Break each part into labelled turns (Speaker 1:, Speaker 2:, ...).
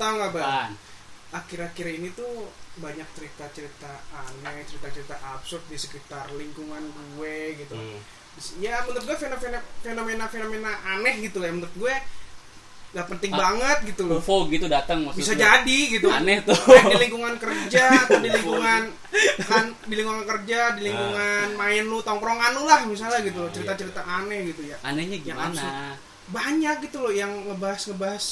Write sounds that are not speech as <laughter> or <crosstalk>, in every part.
Speaker 1: tau gak bang? Akhir-akhir ini tuh banyak cerita-cerita aneh cerita-cerita absurd di sekitar lingkungan gue gitu.
Speaker 2: Hmm.
Speaker 1: ya menurut gue fenomena fenomena fenomena aneh gitu lah menurut gue nggak penting
Speaker 3: Ah,
Speaker 1: banget gitu loh.
Speaker 3: UFO gitu datang maksud
Speaker 1: bisa jadi gitu.
Speaker 3: Aneh tuh.
Speaker 1: Di lingkungan kerja <laughs> atau di lingkungan kan di lingkungan kerja di lingkungan main lu tongkrongan lu lah misalnya gitu loh cerita-cerita aneh gitu ya.
Speaker 3: Anehnya
Speaker 1: Yang
Speaker 3: gimana?
Speaker 1: banyak gitu loh yang ngebahas ngebahas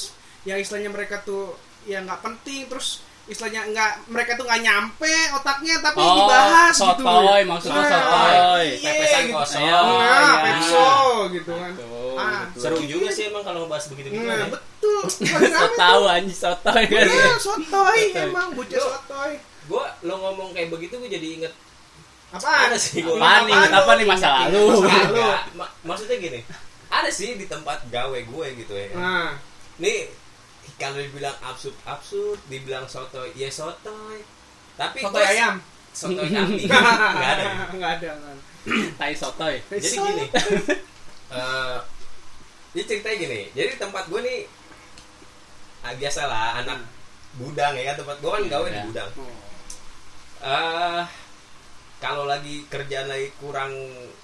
Speaker 1: yang istilahnya mereka tuh ya nggak penting terus istilahnya nggak mereka tuh nggak nyampe otaknya tapi
Speaker 3: Oh,
Speaker 1: dibahas gitu
Speaker 3: sotoy, maksudnya sotoy.
Speaker 1: iya,
Speaker 2: Pepesan
Speaker 1: gitu.
Speaker 2: kosong.
Speaker 3: Iya,
Speaker 1: nah pepso gitu kan Ah,
Speaker 3: betul.
Speaker 2: Seru juga sih emang kalau ngebahas begitu gitu.
Speaker 1: nah betul lagi
Speaker 3: So
Speaker 1: rame
Speaker 3: tahu
Speaker 1: tuh.
Speaker 3: anjing sotoy kan.
Speaker 1: iya sotoy
Speaker 3: Sotoy.
Speaker 1: emang bocah sotoy
Speaker 2: Gua lo ngomong kayak begitu gue jadi inget
Speaker 1: apaan
Speaker 2: Ada sih gua.
Speaker 3: Apaan nih? Apa nih masa lalu?
Speaker 1: Masa lalu.
Speaker 2: Maksudnya gini. Ada sih di tempat gawe gue gitu ya.
Speaker 1: nah
Speaker 2: Nih kalau dibilang absurd absurd, dibilang sotoy, ya sotoy. Tapi
Speaker 1: sotoy
Speaker 2: gua-
Speaker 1: ayam
Speaker 2: Sotoy kambing. <laughs> Enggak ada.
Speaker 1: nggak ada nggak ada.
Speaker 3: Tai sotoy.
Speaker 2: Jadi gini. eh ini ceritanya gini. Jadi di tempat gue nih ah, biasalah anak gudang ya kan tempat gue kan gawe di
Speaker 3: Iya.
Speaker 2: gudang. Kalau lagi kerjaan lagi kurang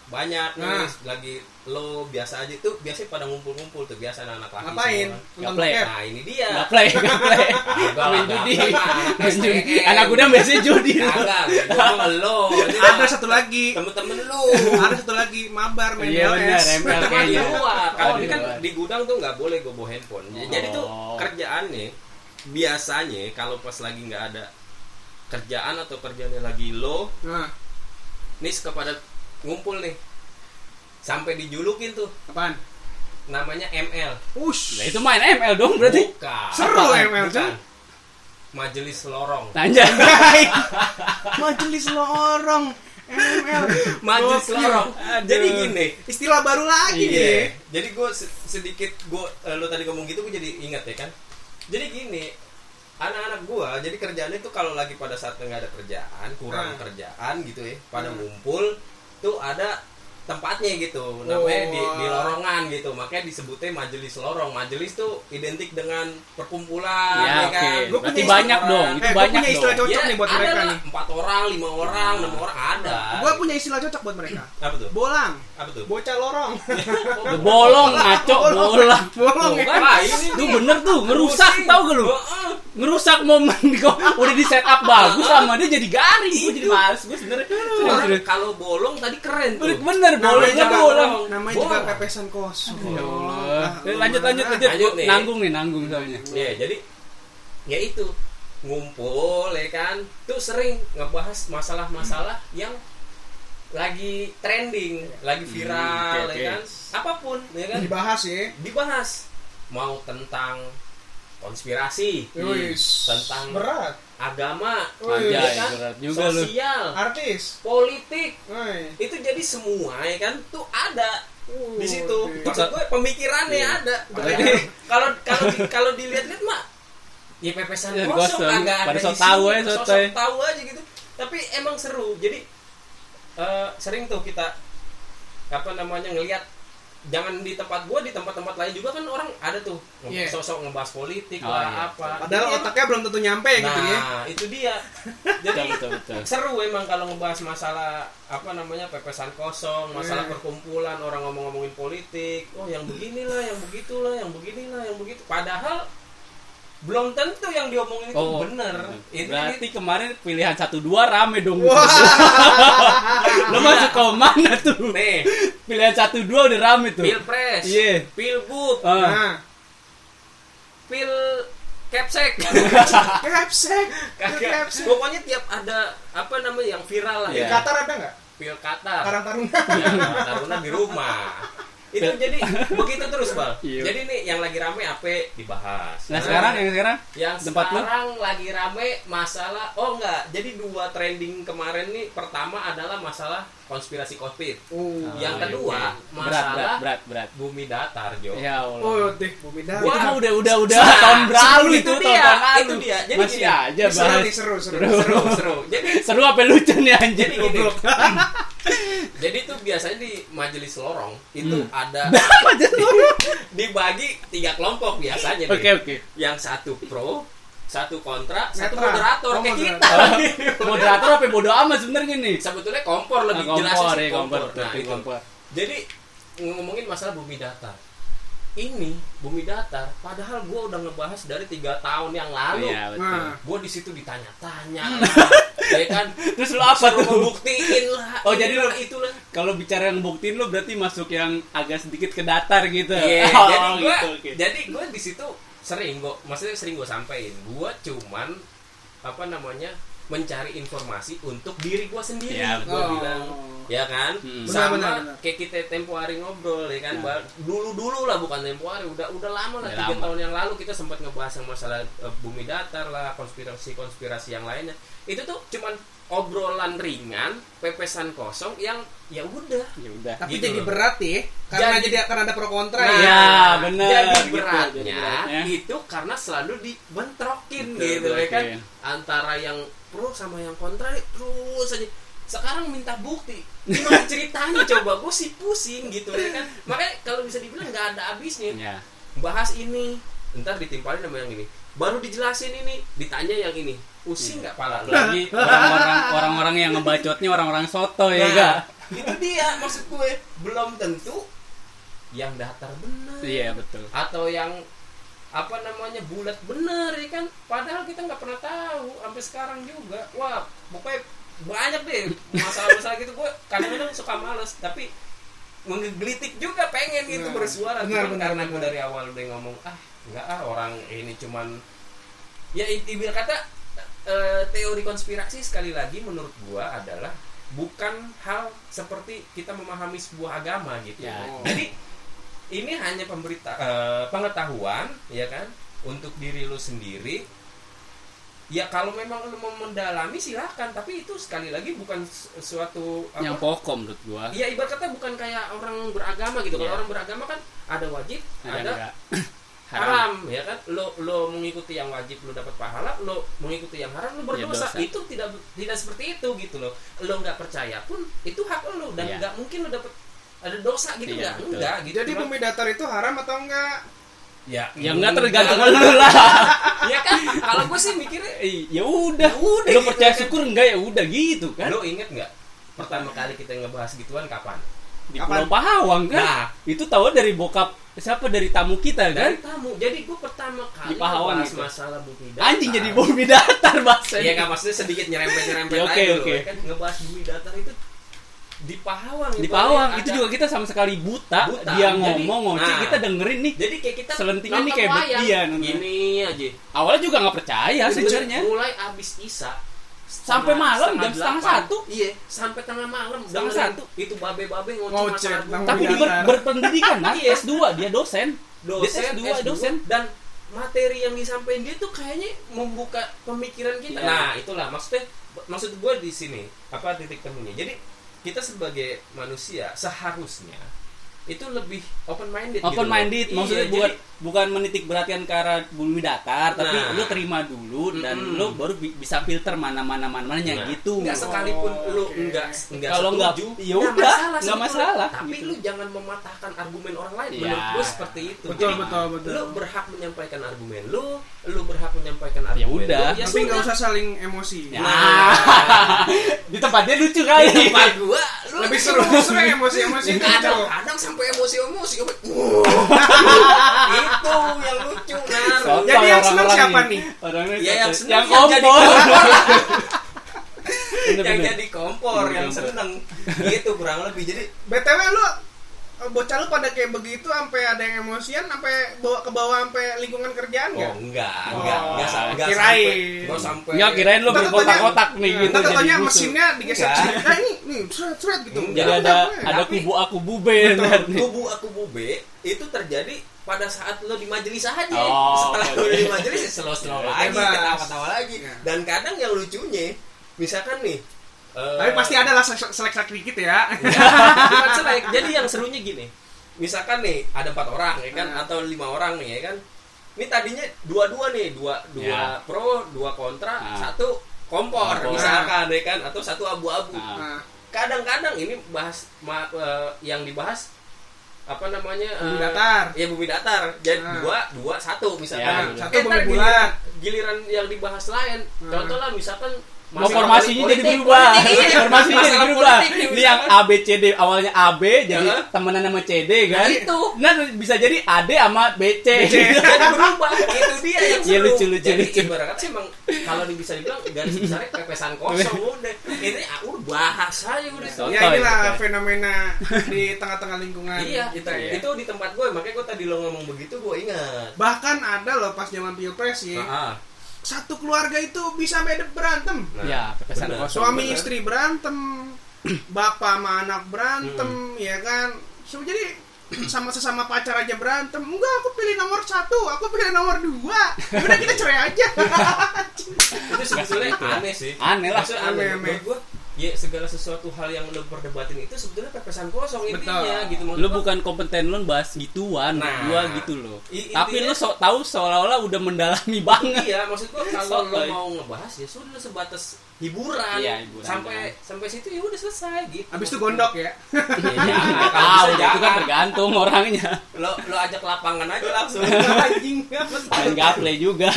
Speaker 2: banyak nih,
Speaker 1: Nah.
Speaker 2: lagi low biasa aja tuh biasanya pada ngumpul-ngumpul tuh biasa anak laki
Speaker 1: ngapain
Speaker 3: play.
Speaker 2: Nah ini dia.
Speaker 3: Gak play, gak <laughs> play. <laughs> Main judi. Main. Anak udah biasanya judi.
Speaker 2: Sama <laughs> lo.
Speaker 1: Ada satu lagi
Speaker 2: temen-temen lu.
Speaker 1: ada satu lagi mabar main
Speaker 3: Iya,
Speaker 2: di luar. Kalau ini
Speaker 3: di
Speaker 2: kan di gudang tuh nggak boleh gue bawa handphone. Jadi tuh
Speaker 3: Oh.
Speaker 2: kerjaannya biasanya kalau pas lagi nggak ada kerjaan atau kerjaannya lagi low,
Speaker 1: nah
Speaker 2: nih kepada ngumpul nih. Sampai dijulukin tuh.
Speaker 1: Apaan?
Speaker 2: Namanya ML
Speaker 1: ush.
Speaker 3: Nah itu main ML dong berarti.
Speaker 2: bukan.
Speaker 1: Seru
Speaker 2: Apaan?
Speaker 1: ML,
Speaker 2: bukan.
Speaker 1: cuy.
Speaker 2: majelis lorong.
Speaker 3: Anjay. <laughs>
Speaker 1: Majelis lorong. ML
Speaker 2: majelis lorong.
Speaker 3: Aduh.
Speaker 2: jadi gini
Speaker 1: istilah baru lagi
Speaker 2: iya.
Speaker 1: nih.
Speaker 2: Jadi gue sedikit gue lo tadi ngomong gitu gue jadi ingat ya kan. Jadi gini anak-anak gue jadi kerjaannya tuh kalau lagi pada saat nggak ada kerjaan kurang
Speaker 1: Nah.
Speaker 2: kerjaan gitu ya pada
Speaker 1: Hmm.
Speaker 2: ngumpul tuh ada tempatnya gitu namanya di,
Speaker 1: Oh.
Speaker 2: di lorongan gitu makanya disebutnya majelis lorong. Majelis tuh identik dengan perkumpulan
Speaker 3: Ya,
Speaker 2: ya, kan?
Speaker 1: Gua
Speaker 3: Berarti
Speaker 1: punya
Speaker 3: banyak
Speaker 2: istilah-
Speaker 3: dong. Itu
Speaker 1: eh, gua
Speaker 3: banyak
Speaker 1: punya istilah
Speaker 3: dong.
Speaker 1: cocok
Speaker 2: Ya,
Speaker 1: nih buat mereka nih.
Speaker 2: Empat orang lima orang enam orang ada.
Speaker 1: Gue punya istilah cocok buat mereka.
Speaker 2: Apa tuh?
Speaker 1: Bolang.
Speaker 2: Apa tuh?
Speaker 1: Bocah lorong. <laughs>
Speaker 3: Bolong ngaco bolang.
Speaker 1: bolong
Speaker 3: Tuh
Speaker 1: ya
Speaker 3: kan.
Speaker 2: Wah, ini
Speaker 3: Tuh bener tuh ngerusak tau gak lu? Ngerusak momen <laughs> kok udah di set up bagus sama dia jadi garing. Gue jadi males gue sebenernya.
Speaker 2: Kalau bolong tadi keren tuh.
Speaker 3: Bener
Speaker 1: Namanya
Speaker 3: bolongnya
Speaker 1: juga-
Speaker 3: bolang.
Speaker 1: namanya juga pepesan kosong
Speaker 3: Ya
Speaker 1: Ah,
Speaker 3: Allah.
Speaker 1: lu
Speaker 3: Eh, Lanjut lanjut lanjut.
Speaker 2: Lanjut nih.
Speaker 3: Nanggung nih nanggung soalnya.
Speaker 2: Iya, jadi ya itu ngumpul ya kan. Tuh sering ngebahas masalah-masalah yang lagi trending, lagi viral
Speaker 3: Hmm, oke,
Speaker 2: ya kan. Apa pun ya kan
Speaker 1: dibahas ya
Speaker 2: dibahas. Mau tentang konspirasi,
Speaker 1: Wis.
Speaker 2: Tentang-
Speaker 1: berat
Speaker 2: agama,
Speaker 1: Wih.
Speaker 2: ya kan?
Speaker 3: berat juga
Speaker 2: sosial,
Speaker 1: artis
Speaker 2: politik.
Speaker 1: Woi.
Speaker 2: Itu jadi semua ya kan tuh ada
Speaker 1: Uh,
Speaker 2: di situ.
Speaker 1: oke.
Speaker 2: Maksud gue pemikirannya
Speaker 3: Iya.
Speaker 2: ada. Kalau kalau kalau dilihat-lihat mah ya pepesan
Speaker 3: Ya,
Speaker 2: kosong kagak ada isinya,
Speaker 3: tahu aja,
Speaker 2: tahu aja gitu. Tapi emang seru. Jadi eh, sering tuh kita apa namanya ngelihat jangan di tempat gua di tempat-tempat lain juga kan orang ada tuh
Speaker 1: Iya.
Speaker 2: sosok ngebahas politik
Speaker 3: Oh,
Speaker 2: lah
Speaker 3: iya.
Speaker 2: apa.
Speaker 1: padahal
Speaker 2: Jadi
Speaker 1: otaknya belum tentu nyampe
Speaker 2: emang-
Speaker 1: gitu ya
Speaker 2: Nah, itu dia. <laughs> Jadi
Speaker 3: Betul betul betul.
Speaker 2: seru emang kalau ngebahas masalah apa namanya pepesan kosong, masalah
Speaker 1: Hmm.
Speaker 2: perkumpulan orang ngomong-ngomongin politik, oh yang beginilah, yang begitulah, yang beginilah, yang begitu. Padahal belum tentu yang diomongin itu
Speaker 3: Oh,
Speaker 2: bener. Itu
Speaker 3: Berarti kemarin pilihan satu dua rame dong.
Speaker 1: Wah. <laughs>
Speaker 3: Lo masuk ke mana tuh?
Speaker 2: nih
Speaker 3: Pilihan satu dua udah rame tuh.
Speaker 2: pilpres,
Speaker 3: Iya.
Speaker 2: pilbub,
Speaker 3: Ah.
Speaker 1: nah
Speaker 2: pil capsek. <laughs>
Speaker 1: capsek
Speaker 2: Kagak.
Speaker 1: capsek
Speaker 2: Pokoknya tiap ada apa namanya yang viral lah
Speaker 1: di
Speaker 3: Iya.
Speaker 2: ya.
Speaker 1: Qatar ada nggak
Speaker 2: Pil Qatar.
Speaker 1: Karang Taruna
Speaker 2: Ya, Taruna di rumah. Itu jadi <laughs> begitu terus, Bal.
Speaker 3: Iya.
Speaker 2: Jadi nih yang lagi rame apa dibahas.
Speaker 3: Nah sekarang yang sekarang
Speaker 2: yang
Speaker 3: tempat lu?
Speaker 2: sekarang lagi rame masalah oh enggak jadi dua trending kemarin nih pertama adalah masalah konspirasi covid
Speaker 1: oh
Speaker 2: yang
Speaker 3: Oh,
Speaker 2: kedua
Speaker 3: iya, iya. berat
Speaker 2: masalah
Speaker 3: berat berat berat.
Speaker 2: bumi datar Jo
Speaker 3: Ya Allah.
Speaker 1: oh deh bumi
Speaker 3: itu
Speaker 1: datar
Speaker 2: Wah.
Speaker 3: mah udah udah udah
Speaker 2: Nah,
Speaker 3: tahun berlalu itu,
Speaker 2: itu dia,
Speaker 3: tahun lalu.
Speaker 2: itu dia. Jadi
Speaker 3: Masih
Speaker 2: gini,
Speaker 3: aja bahas.
Speaker 1: seru seru
Speaker 3: Seru.
Speaker 2: seru seru jadi
Speaker 3: Seru apa lucu nih anjir
Speaker 2: jadi gini <laughs> <laughs> Jadi tuh biasanya di majelis lorong itu
Speaker 3: Hmm.
Speaker 2: ada <laughs> <laughs> dibagi tiga kelompok biasanya.
Speaker 3: Oke oke.
Speaker 2: Yang satu pro, satu kontra, satu
Speaker 1: Netral.
Speaker 2: moderator
Speaker 1: Oh,
Speaker 2: kayak
Speaker 1: moderator.
Speaker 2: kita.
Speaker 3: Moderator apa bodo amat sebenarnya nih?
Speaker 2: Sebetulnya kompor lebih
Speaker 3: Nah,
Speaker 2: jelas
Speaker 3: kompor
Speaker 2: sih
Speaker 3: ya kompor.
Speaker 2: Nah,
Speaker 3: Tapi
Speaker 2: itu.
Speaker 3: kompor.
Speaker 2: Jadi ngomongin masalah bumi datar. Ini bumi datar, padahal gue udah ngebahas dari tiga tahun yang lalu.
Speaker 3: Iya betul.
Speaker 1: Nah.
Speaker 2: Gue di situ ditanya-tanya, <laughs> ya kan?
Speaker 3: Terus lu apa tuh?
Speaker 2: ngebuktiin lah.
Speaker 3: Oh, jadi
Speaker 2: inilah,
Speaker 3: lu-
Speaker 2: itulah.
Speaker 3: Kalau bicara yang buktiin lu berarti masuk yang agak sedikit ke datar gitu.
Speaker 2: Iya, <laughs>
Speaker 3: Oh,
Speaker 2: jadi gue,
Speaker 3: gitu, oke.
Speaker 2: jadi gue di situ sering gue, maksudnya sering gue sampein, gue cuman apa namanya mencari informasi untuk diri gue sendiri.
Speaker 3: Iya,
Speaker 2: gue
Speaker 1: betul.
Speaker 2: bilang, ya kan,
Speaker 3: Hmm.
Speaker 2: sama
Speaker 1: Benar, benar, benar.
Speaker 2: kayak kita tempo hari ngobrol, ya kan,
Speaker 3: Ya.
Speaker 2: dulu dulu lah bukan tempo hari, udah udah lama lah tiga
Speaker 3: lama.
Speaker 2: tahun yang lalu kita sempat ngebahas yang masalah eh, bumi datar lah, konspirasi konspirasi yang lainnya. Itu tuh cuman obrolan ringan, pepesan kosong yang ya udah.
Speaker 3: Ya udah.
Speaker 1: Tapi
Speaker 2: Gitu
Speaker 1: jadi
Speaker 2: loh.
Speaker 1: berat ya. Karena
Speaker 2: Jadi-
Speaker 1: jadi akan ada pro kontra
Speaker 2: Nah,
Speaker 1: ya.
Speaker 3: Iya,
Speaker 2: Jadi
Speaker 3: gitu,
Speaker 2: beratnya,
Speaker 3: jadi beratnya.
Speaker 2: itu karena selalu dibentrokin
Speaker 3: Betul,
Speaker 2: gitu ya kan.
Speaker 3: oke.
Speaker 2: Antara yang pro sama yang kontra terus aja. Sekarang minta bukti. Gimana <laughs> ceritanya coba? Gue sih pusing gitu ya kan. Makanya kalau bisa dibilang nggak ada habisnya.
Speaker 3: Ya.
Speaker 2: Bahas ini, ntar ditimpalin sama yang ini. Baru dijelasin ini, ditanya yang ini. Pusing nggak pala lu?
Speaker 3: Lagi <laughs> orang-orang orang-orang yang ngebacotnya orang-orang soto ya
Speaker 2: Nah,
Speaker 3: enggak?
Speaker 2: itu dia maksud gue. Belum tentu yang datar benar
Speaker 3: Iya betul.
Speaker 2: atau yang apa namanya bulat bener ya kan padahal kita nggak pernah tahu sampai sekarang juga wah pokoknya banyak deh masalah-masalah gitu gue kadang-kadang suka males tapi menggelitik juga pengen gitu
Speaker 1: Benar.
Speaker 2: bersuara
Speaker 1: Benar, benar,
Speaker 2: karena gue
Speaker 1: benar.
Speaker 2: dari awal udah ngomong ah nggak ah orang ini cuman ya i- ibarat kata eh, teori konspirasi sekali lagi menurut gua adalah bukan hal seperti kita memahami sebuah agama gitu
Speaker 3: Ya.
Speaker 2: jadi ini hanya pemberita eh, pengetahuan ya kan untuk diri lu sendiri ya kalau memang lu mau mendalami silahkan tapi itu sekali lagi bukan su- suatu apa,
Speaker 3: Yang pokok menurut gua.
Speaker 2: Iya ibarat kata bukan kayak orang beragama gitu. Kalau
Speaker 3: Iya.
Speaker 2: orang beragama kan ada wajib,
Speaker 3: Ada
Speaker 2: ada
Speaker 3: enggak?
Speaker 2: haram. ya kan? Lo lo mengikuti yang wajib lo dapat pahala, lo mengikuti yang haram lo berdosa.
Speaker 3: dosa.
Speaker 2: Itu tidak tidak seperti itu gitu loh. Lo nggak percaya pun itu hak lo dan
Speaker 3: Iya.
Speaker 2: nggak mungkin lo dapat ada dosa gitu
Speaker 3: Iya,
Speaker 2: nggak
Speaker 3: betul.
Speaker 2: enggak gitu.
Speaker 1: Jadi bumi datar itu haram atau enggak?
Speaker 2: ya
Speaker 3: Ya enggak tergantung lu lah. <laughs>
Speaker 2: ya kan kalau gue sih mikirnya
Speaker 3: Eh, Ya udah.
Speaker 2: Ya udah
Speaker 3: Lu
Speaker 2: gitu
Speaker 3: percaya
Speaker 2: kan.
Speaker 3: syukur enggak ya udah gitu kan?
Speaker 2: lo inget nggak pertama kali kita ngebahas gituan kapan?
Speaker 3: Di
Speaker 1: Kapan?
Speaker 3: Pulau Pahawang kan?
Speaker 2: Nah.
Speaker 3: Itu tahu dari bokap siapa dari tamu kita kan?
Speaker 2: Dari tamu. Jadi gue pertama kali
Speaker 3: Di Pahawang gitu.
Speaker 2: masalah bumi datar.
Speaker 3: Anjing jadi bumi datar bahasa.
Speaker 2: Iya kan maksudnya sedikit nyerempet nyerempet <laughs>
Speaker 3: Ya, oke,
Speaker 2: aja
Speaker 3: oke.
Speaker 2: loh, ya kan ngebahas bumi datar itu di Pahawang
Speaker 3: Di
Speaker 2: itu
Speaker 3: Pahawang
Speaker 2: ada-
Speaker 3: itu juga kita sama sekali buta,
Speaker 2: Buta.
Speaker 3: dia ngomong ngoceh
Speaker 2: nah.
Speaker 3: kita dengerin nih.
Speaker 2: jadi kayak kita
Speaker 3: Selentingan nih kayak
Speaker 2: wayang.
Speaker 3: dia.
Speaker 2: Gini aja
Speaker 3: Awalnya juga nggak percaya sebenarnya.
Speaker 2: mulai abis isa
Speaker 3: Sampai malam, jam setengah satu.
Speaker 2: iya sampai tengah malam
Speaker 3: Setengah satu.
Speaker 2: itu babe-babe ngoceh
Speaker 3: Tapi dia ber, berpendidikan kan?
Speaker 2: Iya.
Speaker 3: S2 dia dosen.
Speaker 2: dosen,
Speaker 3: Dia S2,
Speaker 2: S2,
Speaker 3: dosen.
Speaker 2: dan materi yang disampaikan dia tuh kayaknya membuka pemikiran kita.
Speaker 3: Iya.
Speaker 2: Nah, itulah maksudnya maksud gue di sini apa titik temunya. Jadi kita sebagai manusia seharusnya itu lebih open minded
Speaker 3: Open minded, maksudnya bukan
Speaker 2: Iya, jadi,
Speaker 3: bukan menitik beratkan ke arah bumi datar, tapi
Speaker 2: Nah.
Speaker 3: lu terima dulu dan
Speaker 2: Mm-mm.
Speaker 3: lu baru bi- bisa filter mana mana mana mananya
Speaker 2: nah,
Speaker 3: gitu.
Speaker 2: nggak sekalipun
Speaker 1: Oh,
Speaker 2: lu
Speaker 1: oke.
Speaker 2: enggak enggak
Speaker 3: Kalau nggak,
Speaker 2: setuju
Speaker 3: ya
Speaker 2: nggak
Speaker 3: udah, nggak
Speaker 2: sebetulnya.
Speaker 3: masalah,
Speaker 2: tapi
Speaker 3: gitu.
Speaker 2: lu jangan mematahkan argumen orang lain
Speaker 3: Iya.
Speaker 2: menurut gue seperti itu
Speaker 1: Betul,
Speaker 2: Jadi,
Speaker 1: betul, betul.
Speaker 2: lu berhak menyampaikan argumen lu lu berhak menyampaikan argumen
Speaker 3: Ya udah.
Speaker 2: lu, ya
Speaker 1: Tapi nggak usah saling emosi.
Speaker 3: Ya.
Speaker 2: Nah. <laughs>
Speaker 3: Di tempatnya lucu kali.
Speaker 2: Di tempat gua
Speaker 1: Lebih seru justru yang emosi-emosi itu.
Speaker 2: kadang-kadang sampai emosi-emosi <laughs> itu yang lucu
Speaker 3: Soto
Speaker 1: Jadi yang senang siapa nih?
Speaker 3: Orangnya
Speaker 2: Ya, yang senang
Speaker 3: yang kompor.
Speaker 2: yang jadi kompor <laughs> yang seneng. Gitu kurang lebih. Jadi
Speaker 1: BTW lu bocah lu pada kayak begitu sampai ada yang emosian sampai bawa ke bawah sampai lingkungan kerjaan
Speaker 2: oh
Speaker 1: enggak?
Speaker 2: enggak
Speaker 1: Oh,
Speaker 2: enggak enggak enggak
Speaker 1: kirain.
Speaker 2: enggak sampai
Speaker 3: Enggak kirain lu berkotak-kotak nih gitu
Speaker 1: katanya mesinnya digeser
Speaker 2: Enggak.
Speaker 1: sini. Nah, ini nih seret seret gitu.
Speaker 2: Enggak.
Speaker 3: Jadi
Speaker 1: Enggak,
Speaker 3: ada
Speaker 1: enggak,
Speaker 3: ada kubu aku bube
Speaker 2: kubu aku bube itu terjadi pada saat lo di majelis aja
Speaker 3: Oh,
Speaker 2: setelah
Speaker 3: oke,
Speaker 2: lo di majelis ya slow slow
Speaker 3: Ya,
Speaker 2: lagi ketawa ketawa lagi
Speaker 1: Ya.
Speaker 2: dan kadang yang lucunya misalkan nih eh,
Speaker 1: Tapi pasti ada lah selek-selek dikit ya. <laughs>
Speaker 2: bukan selek jadi yang serunya gini misalkan nih ada empat orang ya kan atau lima orang nih ya kan ini tadinya dua-dua nih dua dua pro dua kontra
Speaker 3: Ah.
Speaker 2: satu kompor
Speaker 3: Kompor.
Speaker 2: misalkan ya kan atau satu abu-abu.
Speaker 1: Nah,
Speaker 2: kadang-kadang ini bahas ma- eh, yang dibahas apa namanya
Speaker 1: Bumi
Speaker 2: eh,
Speaker 1: datar.
Speaker 2: ya bumi datar jadi
Speaker 1: Nah.
Speaker 2: dua dua satu misalkan
Speaker 3: Ya,
Speaker 1: satu bumi bulat.
Speaker 2: giliran, giliran yang dibahas lain
Speaker 1: Hmm.
Speaker 2: contoh lah misalkan
Speaker 3: Mau
Speaker 2: masalah
Speaker 3: formasinya jadi berubah.
Speaker 2: politik, iya.
Speaker 3: Formasinya jadi berubah. Ini yang. A B C D awalnya A B jadi
Speaker 2: Heeh.
Speaker 3: temenan sama C D kan.
Speaker 2: Nah, itu.
Speaker 3: Nah, bisa jadi A D sama B C.
Speaker 2: jadi berubah itu dia yang
Speaker 3: Iya,
Speaker 2: seru
Speaker 3: lucu, lucu,
Speaker 2: jadi
Speaker 3: lucu.
Speaker 2: ibaratnya sih emang kalau bisa dibilang garis besarnya pepesan kosong udah ini aku bahas aja udah
Speaker 1: ya inilah
Speaker 3: sotoy.
Speaker 1: fenomena di tengah-tengah lingkungan
Speaker 2: iya itu
Speaker 3: Iya.
Speaker 2: itu di tempat gue makanya gue tadi lo ngomong begitu gue ingat
Speaker 1: bahkan ada loh pas zaman pilpres ya
Speaker 2: Ah,
Speaker 1: satu keluarga itu bisa sampai berantem
Speaker 2: nah,
Speaker 3: Ya, pepesan
Speaker 2: bener.
Speaker 3: kosong.
Speaker 1: suami
Speaker 3: bener.
Speaker 1: istri berantem <clears throat> bapak sama anak berantem ya kan so, jadi <clears throat> sama sesama pacar aja berantem enggak aku pilih nomor satu aku pilih nomor dua udah kita cerai aja <laughs>
Speaker 2: itu sebetulnya
Speaker 3: Gitu
Speaker 2: aneh sih
Speaker 3: Aneh lah.
Speaker 1: Aneh,
Speaker 2: aneh,
Speaker 1: aneh.
Speaker 2: Menurut gua, ya segala sesuatu hal yang lo perdebatin itu sebetulnya pepesan kosong intinya
Speaker 1: Betul.
Speaker 2: gitu Maksud
Speaker 3: Lu bukan kompeten lu bahas gituan,
Speaker 2: Nah.
Speaker 3: gua gitu loh.
Speaker 2: I-
Speaker 3: Tapi
Speaker 2: intinya-
Speaker 3: lu sok tahu seolah-olah udah mendalami banget.
Speaker 2: Iya, maksud gua <laughs> kalau lo mau ngebahas ya sudah sebatas hiburan.
Speaker 3: Iya, hiburan,
Speaker 2: sampai
Speaker 3: kan.
Speaker 2: sampai situ ya udah selesai gitu.
Speaker 1: habis itu gondok ya
Speaker 3: Iya, <laughs> nggak
Speaker 2: Kalau
Speaker 3: tahu, itu kan tergantung orangnya.
Speaker 2: Lo lo ajak lapangan aja langsung. <laughs>
Speaker 1: anjing
Speaker 3: Dan gaple juga.